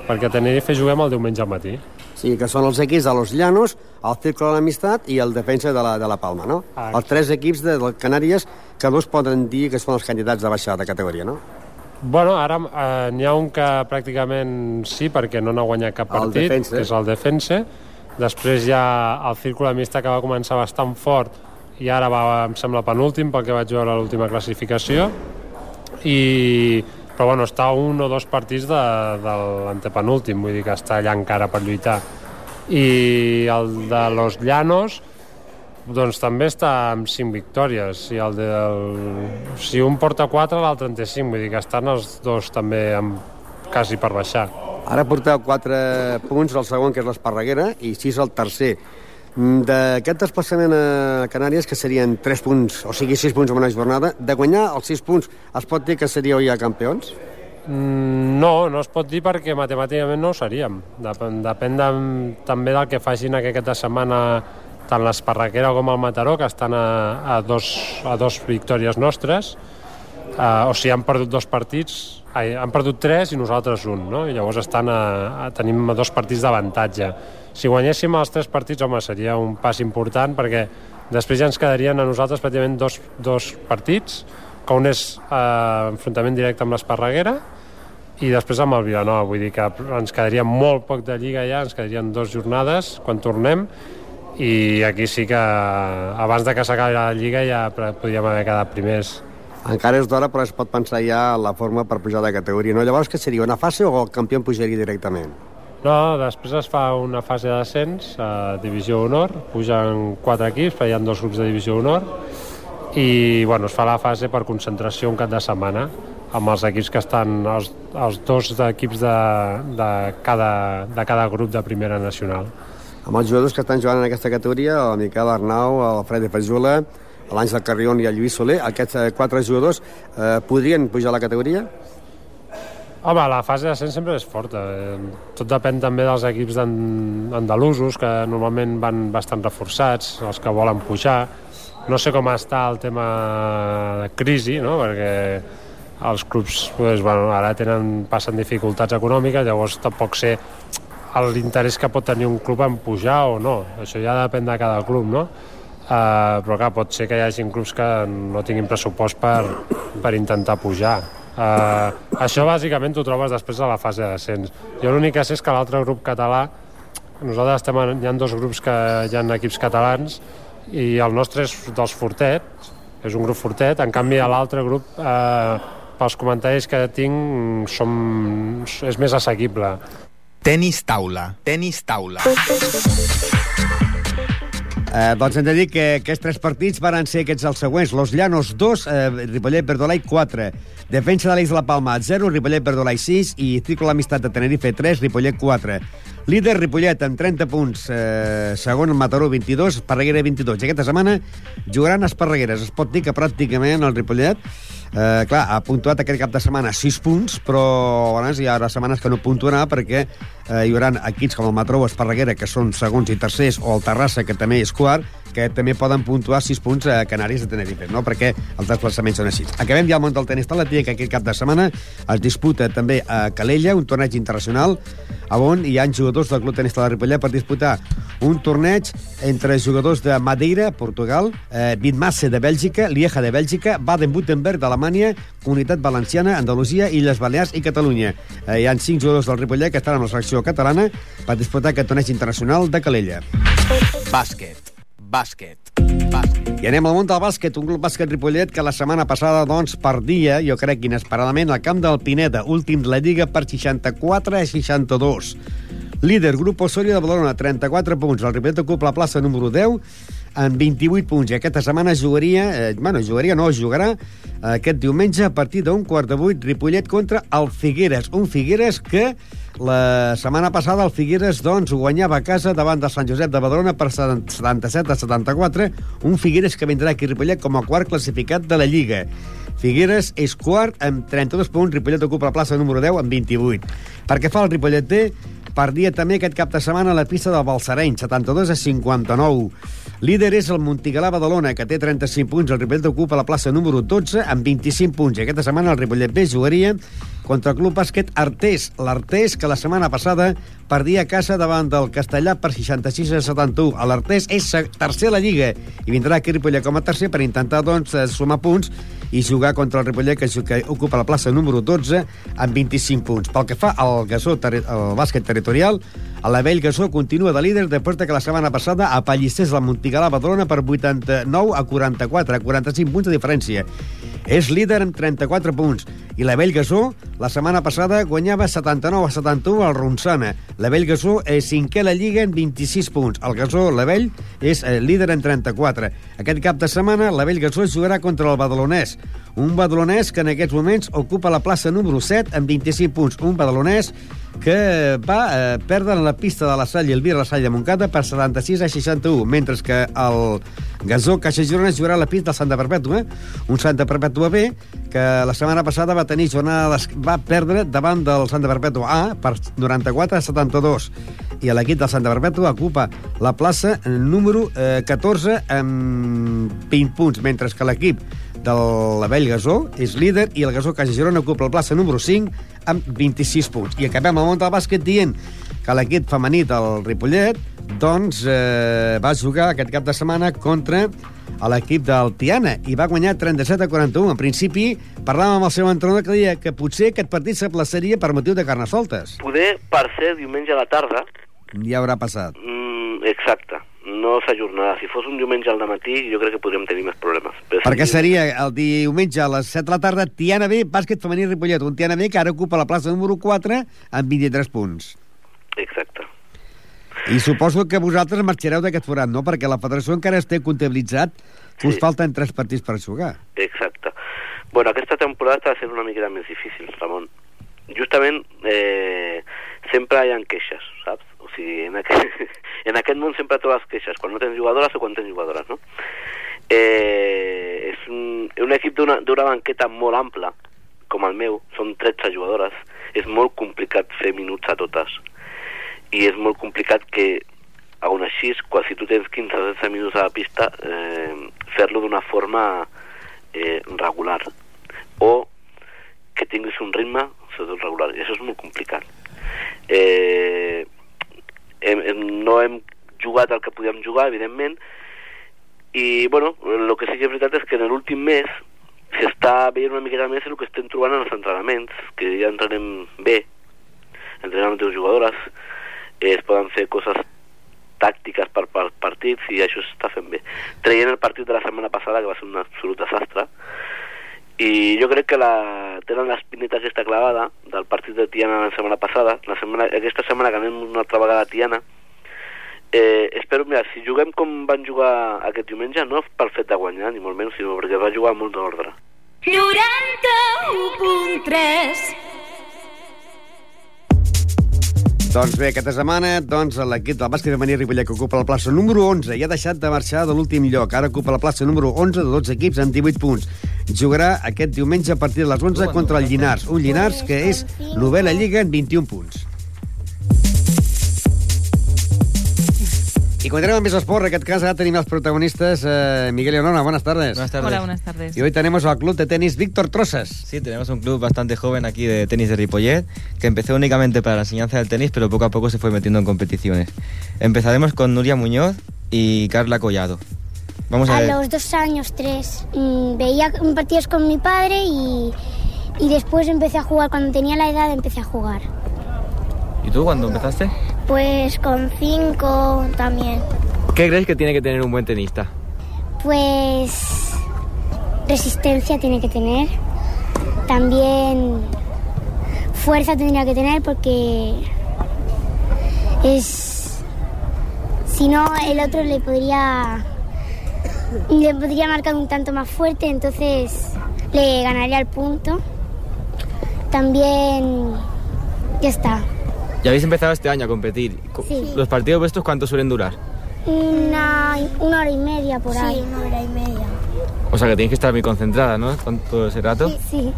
perquè a Tenerife juguem el diumenge al matí. Sí, que són els equips de Los Llanos, el Círculo de l'Amistat i el Defensa de la, de la Palma, no? Ah, els tres equips de, de Canàries que dos poden dir que són els candidats de baixar de categoria, no? Bueno, ara eh, n'hi ha un que pràcticament sí, perquè no n'ha guanyat cap El partit, Defensa. que és el Defense. Després ha el Círculo Amista que va començar bastant fort i ara va, em sembla, penúltim pel que vaig veure a l'última classificació. I, però bueno, està un o dos partits de, de l'antepenúltim, vull dir que està allà encara per lluitar. I el de Los Llanos, doncs també està amb 5 victòries. I el del... Si un porta 4, l'altre en té 5. Vull dir que estan els dos també amb... quasi per baixar. Ara porteu 4 punts al segon, que és l'Esparreguera, i 6 al tercer. Mm, D'aquest desplaçament a Canàries, que serien 3 punts, o sigui 6 punts en una jornada, de guanyar els 6 punts, es pot dir que seríeu ja campions? Mm, No, no es pot dir perquè matemàticament no ho seríem. Depèn, depèn de, també del que facin aquesta setmana tant l'Esparraquera com el Mataró, que estan a, a, dos, a dos victòries nostres. Uh, o sigui, han perdut dos partits, ai, han perdut tres i nosaltres un, no? I llavors estan a, a, tenim dos partits d'avantatge. Si guanyéssim els tres partits, home, seria un pas important perquè després ja ens quedarien a nosaltres pràcticament dos, dos partits, que un és eh, enfrontament directe amb l'Esparreguera i després amb el Vilanova, vull dir que ens quedaria molt poc de Lliga ja, ens quedarien dues jornades quan tornem i aquí sí que abans de que s'acabi la Lliga ja podríem haver quedat primers. Encara és d'hora, però es pot pensar ja la forma per pujar de categoria. No? Llavors, què seria, una fase o el campió pujaria directament? No, després es fa una fase de descens a Divisió Honor, pugen quatre equips, hi ha dos grups de Divisió Honor, i bueno, es fa la fase per concentració un cap de setmana amb els equips que estan, els, els dos equips de, de, cada, de cada grup de primera nacional. Amb els jugadors que estan jugant en aquesta categoria, el Miquel Arnau, el Fred de Fajula, l'Àngel Carrion i el Lluís Soler, aquests eh, quatre jugadors eh, podrien pujar a la categoria? Home, la fase d'ascens sempre és forta. Tot depèn també dels equips andalusos, que normalment van bastant reforçats, els que volen pujar. No sé com està el tema de crisi, no? perquè els clubs pues, bueno, ara tenen, passen dificultats econòmiques, llavors tampoc sé l'interès que pot tenir un club en pujar o no. Això ja depèn de cada club, no? Uh, però clar, pot ser que hi hagi clubs que no tinguin pressupost per, per intentar pujar. Uh, això bàsicament t'ho trobes després de la fase de descens. Jo l'únic que sé és que l'altre grup català, nosaltres estem, en- hi ha dos grups que hi ha equips catalans i el nostre és dels fortets, és un grup fortet, en canvi l'altre grup, eh, pels comentaris que tinc, som, és més assequible. Tenis taula. Tenis taula. Eh, doncs hem de dir que aquests tres partits van ser aquests els següents. Los Llanos 2, eh, Ripollet Verdolai 4. Defensa de l'Eix de la Palma 0, Ripollet Verdolai 6 i Círculo Amistat de Tenerife 3, Ripollet 4. Líder Ripollet amb 30 punts, eh, segon Mataró 22, Esparreguera 22. I aquesta setmana jugaran Esparregueres. Es pot dir que pràcticament el Ripollet Eh, clar, ha puntuat aquest cap de setmana 6 punts, però bueno, hi haurà setmanes que no puntuarà perquè eh, hi haurà equips com el Matró o Esparreguera, que són segons i tercers, o el Terrassa, que també és quart, que també poden puntuar 6 punts a Canàries de Tenerife, no? perquè els desplaçaments són així. Acabem ja el món del tenis talatí, que aquest cap de setmana es disputa també a Calella, un torneig internacional, on hi ha jugadors del Club Tenis de la Ripollet per disputar un torneig entre jugadors de Madeira, Portugal, eh, Bitmasse de Bèlgica, Lieja de Bèlgica, Baden-Württemberg d'Alemanya, Comunitat Valenciana, Andalusia, Illes Balears i Catalunya. Eh, hi ha cinc jugadors del Ripollet que estan amb la selecció catalana per disputar aquest torneig internacional de Calella. Bàsquet. Bàsquet. Bàsquet. I anem al món del bàsquet, un club bàsquet Ripollet que la setmana passada, doncs, perdia, jo crec inesperadament, al camp del Pineda, últim de la Lliga per 64 a 62. Líder, grup Osorio de Badalona, 34 punts. El Ripollet ocupa la plaça número 10 amb 28 punts. I aquesta setmana jugaria, eh, bueno, jugaria, no, jugarà eh, aquest diumenge a partir d'un quart de vuit Ripollet contra el Figueres. Un Figueres que la setmana passada el Figueres doncs, guanyava a casa davant del Sant Josep de Badalona per 77 a 74, un Figueres que vindrà aquí a Ripollet com a quart classificat de la Lliga. Figueres és quart amb 32 punts, Ripollet ocupa la plaça número 10 amb 28. Perquè fa el Ripollet té perdia també aquest cap de setmana la pista del Balsareny, 72 a 59. Líder és el Montigalà Badalona, que té 35 punts. El Ripollet ocupa la plaça número 12 amb 25 punts. I aquesta setmana el Ripollet B jugaria contra el Club Bàsquet Artés. L'Artés, que la setmana passada perdia a casa davant del Castellà per 66 a 71. L'Artés és tercer a la Lliga i vindrà aquí a Ripollet com a tercer per intentar doncs, sumar punts i jugar contra el Ripollet, que, que ocupa la plaça número 12 amb 25 punts. Pel que fa al gasó, el bàsquet territorial, la Vell Gasó continua de líder després de que la setmana passada apallissés la Montigalà Badalona per 89 a 44, a 45 punts de diferència. És líder amb 34 punts. I la Vell Gasó, la setmana passada, guanyava 79 a 71 al Ronçana. La Vell Gasó és cinquè a la Lliga amb 26 punts. El Gasó, la Vell, és eh, líder en 34. Aquest cap de setmana, la Vell Gasó jugarà contra el Badalonès. Un badalonès que en aquests moments ocupa la plaça número 7 amb 25 punts. Un badalonès que va eh, perdre la pista de la Salle el Vir la Salle de Montcada per 76 a 61, mentre que el Gasó Caixa Girona jugarà la pista del Santa Perpètua, un Santa Perpètua B que la setmana passada va tenir jornada va perdre davant del Santa Perpètua A per 94 a 72 i l'equip del Santa Perpètua ocupa la plaça número eh, 14 amb 20 punts, mentre que l'equip de l'Avell Gasó és líder i el Gasó Casa Girona ocupa la plaça número 5 amb 26 punts. I acabem el món del bàsquet dient que l'equip femení del Ripollet doncs eh, va jugar aquest cap de setmana contra a l'equip del Tiana i va guanyar 37 a 41. En principi, parlàvem amb el seu entrenador que deia que potser aquest partit s'aplaçaria per motiu de soltes. Poder, per ser diumenge a la tarda... Ja haurà passat. Mm, exacte no s'ajornarà. Si fos un diumenge al matí, jo crec que podríem tenir més problemes. Però Perquè seria el diumenge a les 7 de la tarda, Tiana B, bàsquet femení Ripollet, un Tiana B que ara ocupa la plaça número 4 amb 23 punts. Exacte. I suposo que vosaltres marxareu d'aquest forat, no? Perquè la federació encara es té comptabilitzat que sí. us falten tres partits per jugar. Exacte. Bueno, aquesta temporada està sent una miqueta més difícil, Ramon. Justament eh, sempre hi ha queixes, saps? Sigui, en aquest, <laughs> en aquest món sempre trobes queixes, quan no tens jugadores o quan tens jugadores, no? Eh, és un, un equip d'una banqueta molt ampla, com el meu, són 13 jugadores, és molt complicat fer minuts a totes. I és molt complicat que, aún així, quan si tu tens 15 o 16 minuts a la pista, eh, fer-lo d'una forma eh, regular. O que tinguis un ritme sobretot regular, i això és molt complicat. Eh, hem, hem, no hem jugat el que podíem jugar, evidentment, i, bueno, el que sí que és veritat és que en l'últim mes s'està veient una miqueta més el que estem trobant en els entrenaments, que ja entrenem bé, entrenem amb dues jugadores, eh, es poden fer coses tàctiques per, per partits i això s'està fent bé. Traient el partit de la setmana passada, que va ser un absolut desastre, i jo crec que la, tenen l'espineta aquesta clavada del partit de Tiana la setmana passada, la setmana, aquesta setmana que anem una altra vegada a Tiana, Eh, espero, mira, si juguem com van jugar aquest diumenge, no pel fet de guanyar, ni molt menys, sinó perquè va jugar molt d'ordre. 91.3 Doncs bé, aquesta setmana doncs, l'equip del bàsquet femení Ripollet que ocupa la plaça número 11 i ha deixat de marxar de l'últim lloc. Ara ocupa la plaça número 11 de 12 equips amb 18 punts. Jugarà aquest diumenge a partir de les 11 contra el Llinars. Un Llinars que és novena lliga en 21 punts. Y continuamos més esport, en aquest cas ara tenim els protagonistes. Eh, Miguel y Leonora, buenas tardes. Buenas tardes. Hola, buenas tardes. Y hoy tenemos al club de tenis Víctor Trosas. Sí, tenemos un club bastante joven aquí de tenis de Ripollet, que empezó únicamente para la enseñanza del tenis, pero poco a poco se fue metiendo en competiciones. Empezaremos con Nuria Muñoz y Carla Collado. Vamos a, A ver. los dos años, tres, mm, veía partidos con mi padre y, y después empecé a jugar. Cuando tenía la edad empecé a jugar. ¿Y tú cuándo empezaste? Pues con cinco también. ¿Qué crees que tiene que tener un buen tenista? Pues resistencia tiene que tener. También fuerza tendría que tener porque es... Si no, el otro le podría... Le podría marcar un tanto más fuerte, entonces le ganaría el punto. También... Ya está. Ya habéis empezado este año a competir. Co- Sí. ¿Los partidos vuestros cuánto suelen durar? Una, una hora y media por ahí. Sí, una hora y media. O sea que tenéis que estar muy concentrada, ¿no? Con todo ese rato. Sí.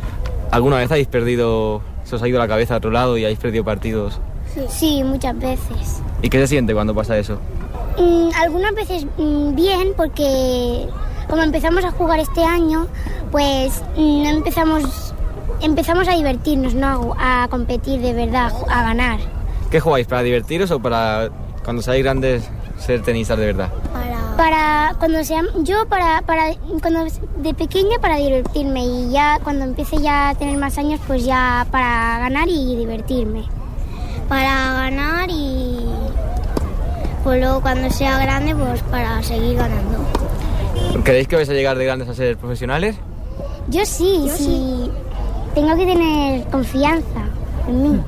¿Alguna vez habéis perdido, se os ha ido la cabeza a otro lado y habéis perdido partidos? Sí, muchas veces. ¿Y qué se siente cuando pasa eso? Mm, algunas veces mm, bien porque como empezamos a jugar este año, pues mm, no empezamos empezamos a divertirnos, no a, a competir de verdad, a ganar. ¿Qué jugáis? ¿Para divertiros o para cuando seáis grandes ser tenistas de verdad? Para cuando sea yo para para cuando de pequeña para divertirme y ya cuando empiece ya a tener más años pues ya para ganar y divertirme. Para ganar y pues luego cuando sea grande pues para seguir ganando. ¿Creéis que vais a llegar de grandes a ser profesionales? Yo sí, sí. Tengo que tener confianza en mí.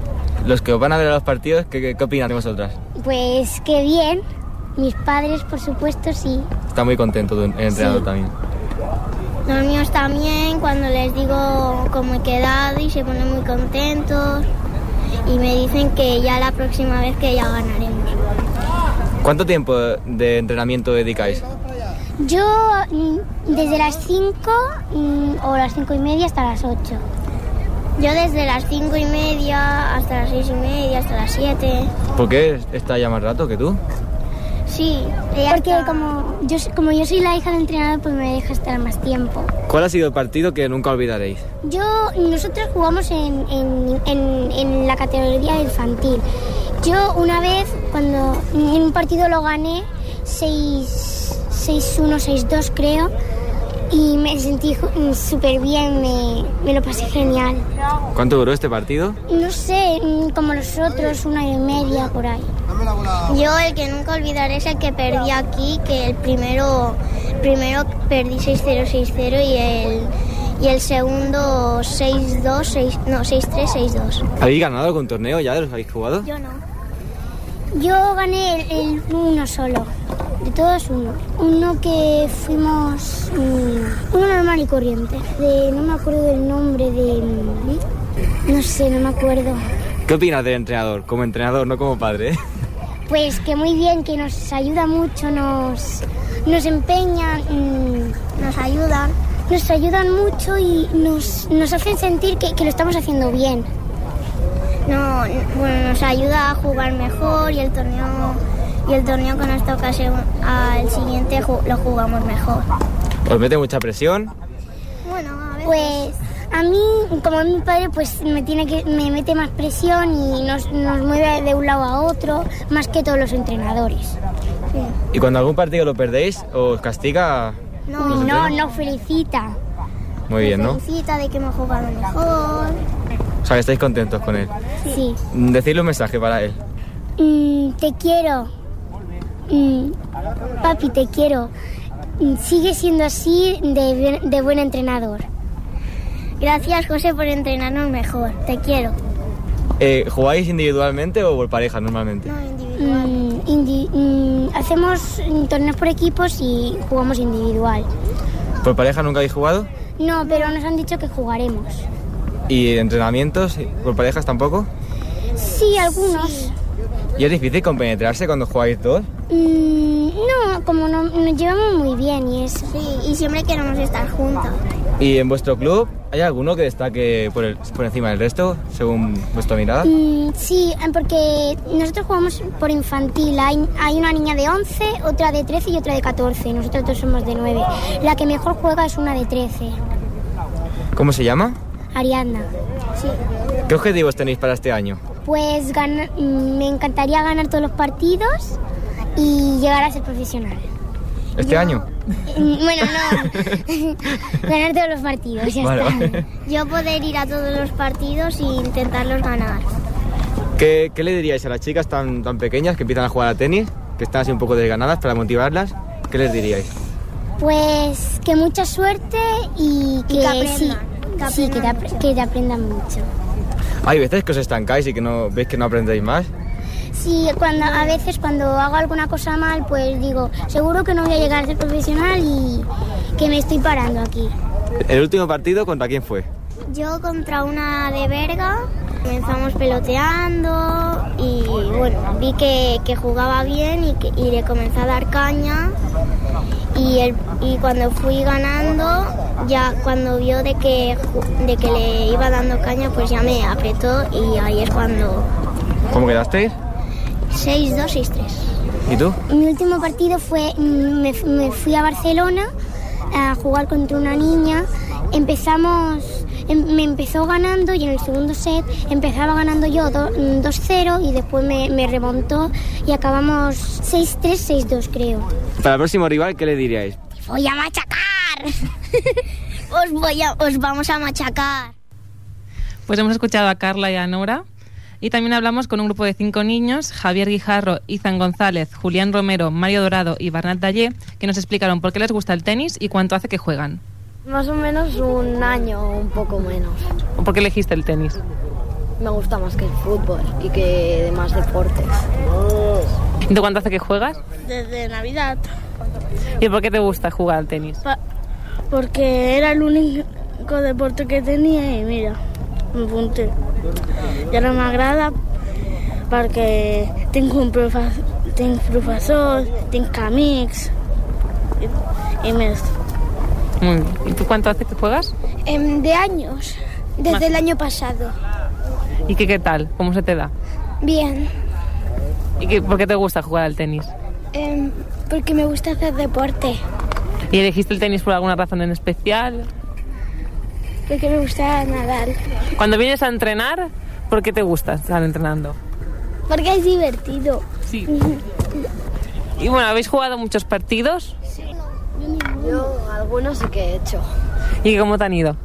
Los que os van a ver a los partidos, ¿qué, qué, opinan de vosotras? Pues qué bien. Mis padres, por supuesto, sí. Está muy contento tu- el entrenador Sí. también. Los míos también, cuando les digo cómo he quedado y se ponen muy contentos. Y me dicen que ya la próxima vez que ya ganaremos. ¿Cuánto tiempo de entrenamiento dedicáis? Yo mm, desde las 5 o las 5 y media hasta las 8. Yo desde las 5 y media hasta las 6 y media, hasta las 7. ¿Por qué está ya más rato que tú? Sí, porque como yo, como yo soy la hija del entrenador, pues me deja estar más tiempo. ¿Cuál ha sido el partido que nunca olvidaréis? Yo, nosotros jugamos en, en- en- en la categoría infantil. Yo una vez, cuando en un partido lo gané, 6 6-1, 6-2 creo, y me sentí ju- súper bien, me, me lo pasé genial. ¿Cuánto duró este partido? No sé, mm, como los otros, una y media por ahí. Yo el que nunca olvidaré es el que perdí aquí, que el primero, primero perdí 6-0, 6-0 y el, y el segundo 6-2, 6, no, 6-3, 6-2. ¿Habéis ganado algún torneo ya de los que habéis jugado? Yo no. Yo gané el, el uno solo, de todos uno. Uno que fuimos, mm, uno normal y corriente. De, no me acuerdo del nombre de... mm, No sé, no me acuerdo. ¿Qué opinas del entrenador? Como entrenador, no como padre. ¿eh? Pues que muy bien, que nos ayuda mucho, nos, nos empeñan, mm, nos ayudan. Nos ayudan mucho y nos, nos hacen sentir que, que lo estamos haciendo bien. No, bueno, nos ayuda a jugar mejor y el torneo y el torneo con esta ocasión al siguiente lo jugamos mejor. ¿Os mete mucha presión? Pues a mí, como es mi padre, pues me tiene que me mete más presión y nos, nos mueve de un lado a otro, más que todos los entrenadores. ¿Y cuando algún partido lo perdéis, os castiga? No, ¿Los no, entrenos? no felicita. Muy bien, ¿no? Felicita de que hemos jugado mejor. O sea, que estáis contentos con él. Sí. Decidle un mensaje para él. Mm, te quiero. Mm, papi, te quiero. Sigue siendo así de, de buen entrenador. Gracias, José, por entrenarnos mejor. Te quiero. Eh, ¿Jugáis individualmente o por pareja normalmente? Mm, indi- mm, hacemos torneos por equipos y jugamos individual. ¿Por pareja nunca habéis jugado? No, pero nos han dicho que jugaremos. ¿Y entrenamientos por parejas tampoco? Sí, algunos. ¿Y es difícil compenetrarse cuando jugáis dos? Mm, no, como no- nos llevamos muy bien y eso. Sí, y siempre queremos estar juntos. ¿Y en vuestro club hay alguno que destaque por, el- por encima del resto, según vuestra mirada? Mm, sí, porque nosotros jugamos por infantil. Hay, hay una niña de 11, otra de 13 y otra de 14. Nosotros dos somos de 9. La que mejor juega es una de 13, ¿Cómo se llama? Ariadna. Sí. ¿Qué objetivos tenéis para este año? Pues gana- mm, me encantaría ganar todos los partidos y llegar a ser profesional. ¿Este año? Mm, Bueno, no. <laughs> ganar todos los partidos, ya Vale, está. vale. Yo poder ir a todos los partidos e intentarlos ganar. ¿Qué, qué le diríais a las chicas tan, tan pequeñas que empiezan a jugar a tenis, que están así un poco desganadas para motivarlas? ¿Qué les diríais? Pues que mucha suerte y que, que aprendan, sí, que sí, que te, aprendan apre- que te aprendan mucho. Hay veces que os estancáis y que no veis que no aprendéis más. Sí, cuando, a veces cuando hago alguna cosa mal, pues digo, seguro que no voy a llegar a ser profesional y que me estoy parando aquí. ¿El último partido contra quién fue? Yo contra una de Berga, comenzamos peloteando y bueno, vi que, que jugaba bien y, que, y le comencé a dar caña y, el, y cuando fui ganando, ya cuando vio de que, de que le iba dando caña, pues ya me apretó y ahí es cuando ¿Cómo quedasteis? 6-2, 6-3. ¿Y tú? Mi último partido fue, me, me fui a Barcelona a jugar contra una niña. Empezamos, em- me empezó ganando y en el segundo set empezaba ganando yo do- mm, 2-0 y después me, me remontó y acabamos 6-3, 6-2 creo. Para el próximo rival, ¿qué le diríais? Voy a machacar. <laughs> os, voy a, os vamos a machacar. Pues hemos escuchado a Carla y a Nora. Y también hablamos con un grupo de cinco niños, Javier Guijarro, Izan González, Julián Romero, Mario Dorado y Bernat Dallé, que nos explicaron por qué les gusta el tenis y cuánto hace que juegan. Más o menos un año o un poco menos. ¿O por qué elegiste el tenis? Me gusta más que el fútbol y que demás deportes. ¿Y de cuánto hace que juegas? Desde Navidad, ¿Y por qué te gusta jugar al tenis? pa- porque era el único deporte que tenía y mira, me apunté. Y ahora me agrada porque tengo un profe- tengo profesor, tengo amics y, y me... Muy bien. ¿Y tú cuánto hace que juegas? Em, de años, desde Más. el año pasado. ¿Y qué, qué tal? ¿Cómo se te da? Bien, ¿Y qué, por qué te gusta jugar al tenis? em, porque me gusta hacer deporte, ¿Y elegiste el tenis por alguna razón en especial? porque me gusta nadar, Cuando vienes a entrenar, ¿por qué te gusta estar entrenando? porque es divertido. Sí. <laughs> Y bueno, ¿habéis jugado muchos partidos? Yo algunos sí que he hecho. ¿Y cómo te han ido?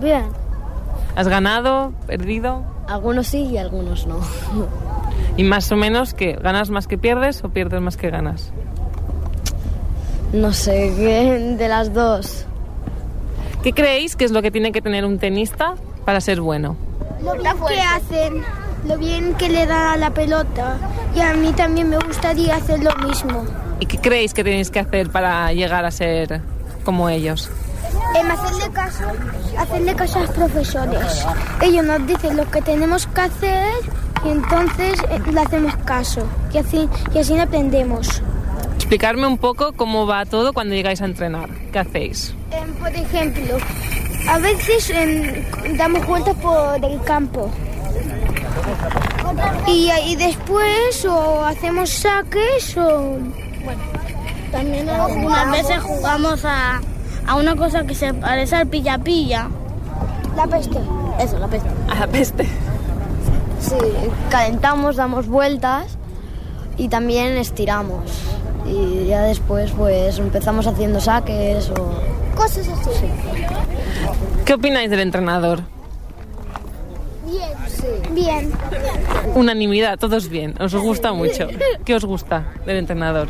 Bien. ¿Has ganado? ¿Perdido? Algunos sí y algunos no. <laughs> ¿Y más o menos que ganas más que pierdes o pierdes más que ganas? No sé, ¿qué? de las dos. ¿Qué creéis que es lo que tiene que tener un tenista para ser bueno? Lo bien que hacen, lo bien que le dan a la pelota. Y a mí también me gustaría hacer lo mismo. ¿Y qué creéis que tenéis que hacer para llegar a ser como ellos? Em, hacerle caso, hacerle caso a los profesores. Ellos nos dicen lo que tenemos que hacer y entonces eh, le hacemos caso. Y así, y así aprendemos. Explicarme un poco cómo va todo cuando llegáis a entrenar. ¿Qué hacéis? Em, por ejemplo, a veces em, damos vueltas por el campo. Y, y después o hacemos saques o... También algunas veces jugamos a, a una cosa que se parece al pilla-pilla. La peste. Eso, la peste. A la peste. Sí, calentamos, damos vueltas y también estiramos. Y ya después pues empezamos haciendo saques o... Cosas así. ¿Qué opináis del entrenador? Bien. Bien. Unanimidad, todos bien. ¿Os gusta mucho? <laughs> ¿Qué os gusta del entrenador?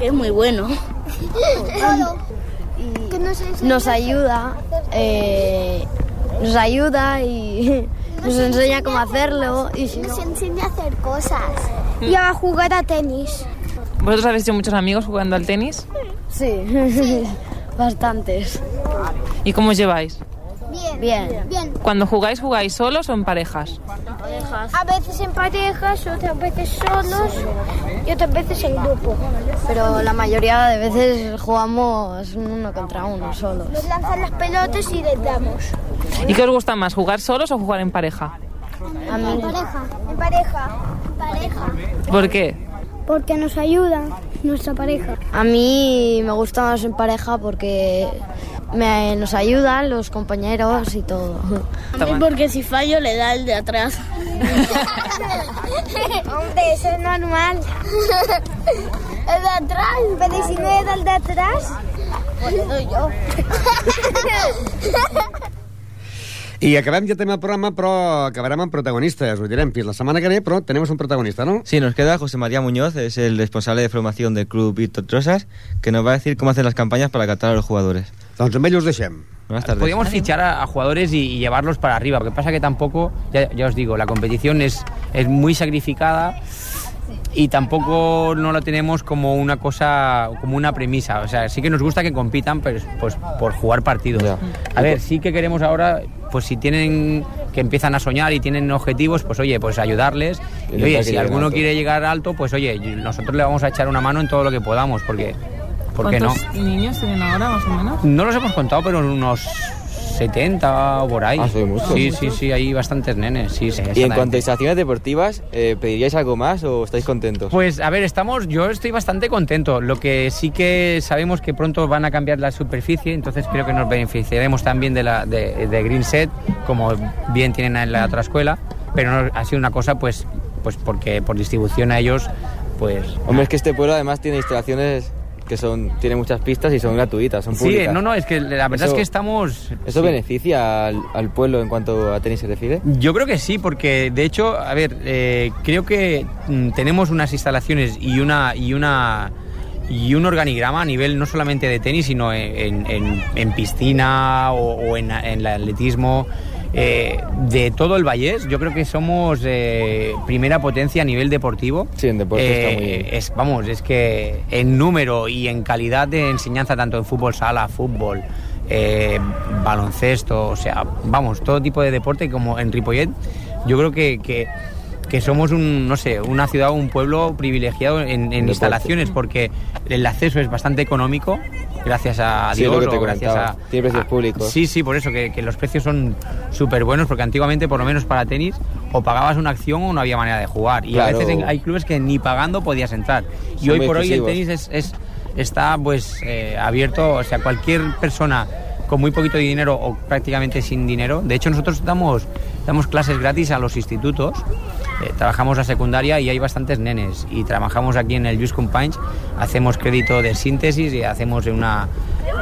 Es muy bueno. <laughs> Nos ayuda, eh, nos ayuda y <laughs> nos enseña cómo hacerlo. Y si no, Nos enseña a hacer cosas. Y a jugar a tenis. ¿Vosotros habéis hecho muchos amigos jugando al tenis? Sí, <laughs> bastantes. ¿Y cómo os lleváis? Bien. Bien. Cuando jugáis, ¿jugáis solos o en parejas? A veces en parejas, otras veces solos y otras veces en grupo. Pero la mayoría de veces jugamos uno contra uno solos. Nos lanzan las pelotas y les damos. ¿Y qué os gusta más, jugar solos o jugar en pareja? A mí. En pareja. En pareja. En pareja. ¿Por qué? Porque nos ayuda nuestra pareja. A mí me gusta más en pareja porque me, nos ayudan los compañeros y todo. Porque si fallo le da el de atrás. <laughs> Hombre, eso es normal. El de atrás, pero ¿y si no es el de atrás? Doy yo. I acabem ja també el programa, però acabarem amb protagonistes. Ho direm fins la setmana que ve, però tenemos un protagonista, ¿no? Sí, nos queda José María Muñoz, es el responsable de formación del club Víctor Trosas, que nos va a decir cómo hacen las campañas para captar a los jugadores. Doncs amb ell us deixem. Podríamos fichar a, a jugadores y, y llevarlos para arriba. Lo que pasa que tampoco, ya, ya os digo, la competición es, es muy sacrificada y tampoco no lo tenemos como una cosa, como una premisa. O sea, sí que nos gusta que compitan, pero es, pues por jugar partidos. A ver, sí que queremos ahora, pues si tienen que empiezan a soñar y tienen objetivos, pues oye, pues ayudarles. Y oye, si alguno alto. quiere llegar alto, pues oye, nosotros le vamos a echar una mano en todo lo que podamos, porque, ¿por qué no? ¿Cuántos niños tienen ahora, más o menos? No los hemos contado, pero unos 70 o por ahí. Ah, muchos. Sí, sí, sí, hay bastantes nenes. Sí, sí, Y en cuanto a instalaciones deportivas, eh, ¿pediríais algo más o estáis contentos? Pues a ver, estamos, yo estoy bastante contento. Lo que sí que sabemos que pronto van a cambiar la superficie, entonces creo que nos beneficiaremos también de la de, de Green Set, como bien tienen en la otra escuela. Pero no, ha sido una cosa, pues, pues porque por distribución a ellos, pues. Hombre, es que este pueblo además tiene instalaciones que son tiene muchas pistas y son gratuitas, son Sí, públicas. no, no, es que la verdad es que estamos. ¿Eso sí. beneficia al, al pueblo en cuanto a tenis se refiere? Yo creo que sí, porque de hecho, a ver, eh, creo que mm, tenemos unas instalaciones y una y una y un organigrama a nivel no solamente de tenis, sino en, en- en piscina o, o en, en el atletismo. Eh, de todo el Vallés, yo creo que somos eh, primera potencia a nivel deportivo. Sí, en deporte Eh, está muy bien. es, vamos, es que en número y en calidad de enseñanza, tanto en fútbol sala, fútbol, eh, baloncesto, o sea, vamos, todo tipo de deporte como en Ripollet, yo creo que, que, que somos un, no sé, una ciudad o un pueblo privilegiado en, instalaciones porque el acceso es bastante económico, gracias a Sí, Dios lo que te o gracias a... Tiene precios a- públicos. Sí, sí, por eso, que, que los precios son súper buenos, porque antiguamente, por lo menos para tenis, o pagabas una acción o no había manera de jugar. Y Claro. a veces hay clubes que ni pagando podías entrar. Y hoy por hoy el tenis es, es- está pues eh, abierto, o sea, cualquier persona con muy poquito de dinero o prácticamente sin dinero. De hecho, nosotros damos, damos clases gratis a los institutos. Eh, trabajamos la secundaria y hay bastantes nenes. Y trabajamos aquí en el Just Punch, hacemos crédito de síntesis y hacemos una,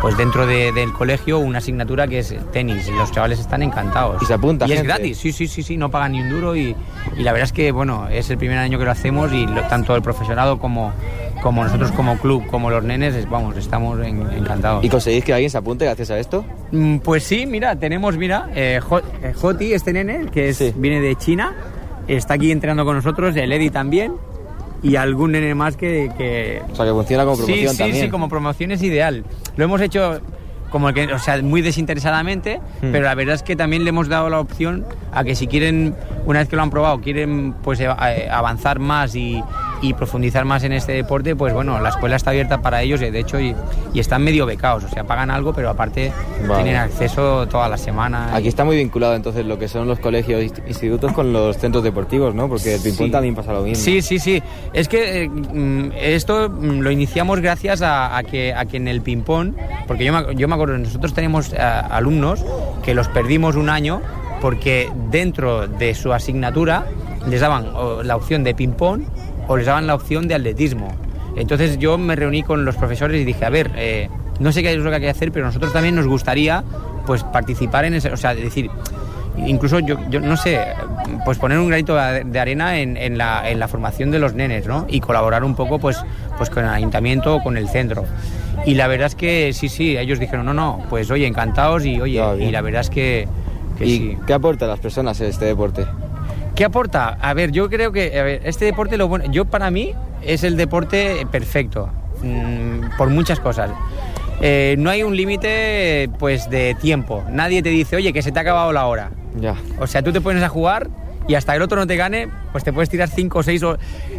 pues dentro de- del colegio una asignatura que es tenis. Y los chavales están encantados. Y se apunta Y es gratis, sí, sí, sí, sí, no pagan ni un duro. Y, y la verdad es que, bueno, es el primer año que lo hacemos y lo- tanto el profesorado como, como nosotros como club, como los nenes, es- vamos, estamos en- encantados. ¿Y conseguís que alguien se apunte gracias a esto? Mm, Pues sí, mira, tenemos, mira, eh, eh, Joti, este nene, que es, viene de China, está aquí entrenando con nosotros, el Eddie también, y algún nene más que... que... O sea, que funciona como Sí, promoción sí, también. sí, como promoción es ideal. Lo hemos hecho como que, o sea, muy desinteresadamente, Hmm. pero la verdad es que también le hemos dado la opción a que si quieren, una vez que lo han probado, quieren pues eh, avanzar más y, y profundizar más en este deporte, pues bueno, la escuela está abierta para ellos, y de hecho, y, y están medio becados, o sea, pagan algo, pero aparte Vale. tienen acceso toda la semana. Aquí está muy vinculado entonces lo que son los colegios e inst- institutos con los centros deportivos, ¿no? Porque el ping-pong Sí. también pasa lo mismo. Sí, sí, sí. Es que eh, mm, esto mm, lo iniciamos gracias a, a que, a que en el ping-pong, porque yo me, yo me acuerdo, nosotros tenemos eh, alumnos que los perdimos un año porque dentro de su asignatura les daban la opción de ping-pong o les daban la opción de atletismo. Entonces yo me reuní con los profesores y dije, a ver, eh, no sé qué es lo que hay que hacer, pero nosotros también nos gustaría pues participar en ese, o sea, decir, incluso yo, yo no sé, pues poner un granito de arena en, en la, en la formación de los nenes, ¿no? Y colaborar un poco pues, pues con el ayuntamiento o con el centro. Y la verdad es que sí, sí, ellos dijeron, no, no, pues oye, encantados y oye, y la verdad es que, que ¿Y sí. qué aporta a las personas este deporte? ¿Qué aporta? A ver, yo creo que a ver, este deporte lo bueno, yo para mí es el deporte perfecto, mm, por muchas cosas. Eh, no hay un límite pues de tiempo. Nadie te dice, oye, que se te ha acabado la hora. Ya. O sea, tú te pones a jugar y hasta el otro no te gane, pues te puedes tirar 5 o 6 o...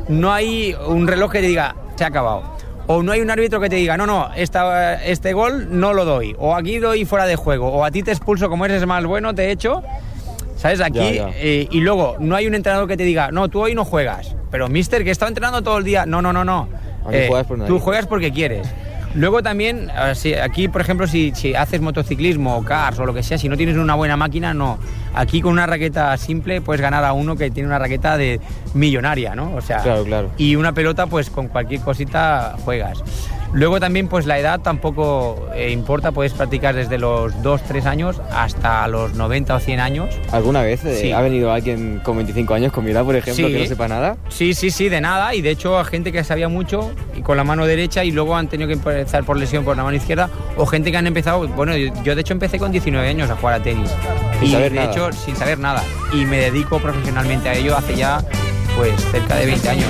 No hay un reloj que te diga, se ha acabado. O no hay un árbitro que te diga, no, no, esta, este gol no lo doy. O aquí doy fuera de juego. O a ti te expulso como eres más bueno, te echo. ¿Sabes? Aquí. Ya, ya. eh, y luego, no hay un entrenador que te diga, no, tú hoy no juegas. Pero, mister, que he estado entrenando todo el día. No, no, no, no. Aquí juegas por tú juegas porque quieres. Luego también, eh, si- aquí por ejemplo, si, si haces motociclismo o cars o lo que sea, si no tienes una buena máquina, no. Aquí con una raqueta simple puedes ganar a uno que tiene una raqueta de millonaria, ¿no? O sea, Claro, claro. y una pelota, pues con cualquier cosita juegas. Luego también, pues la edad tampoco eh, importa, puedes practicar desde los 2, 3 años hasta los 90 o 100 años. ¿Alguna vez eh, Sí. ha venido alguien con 25 años con mi edad, por ejemplo, Sí. que no sepa nada? Sí, sí, sí, de nada. Y de hecho, a gente que sabía mucho y con la mano derecha y luego han tenido que empezar por lesión por la mano izquierda. O gente que han empezado. Bueno, yo, yo de hecho empecé con 19 años a jugar a tenis. Sin y saber de nada. hecho, sin saber nada. Y me dedico profesionalmente a ello hace ya, pues, cerca de 20 años.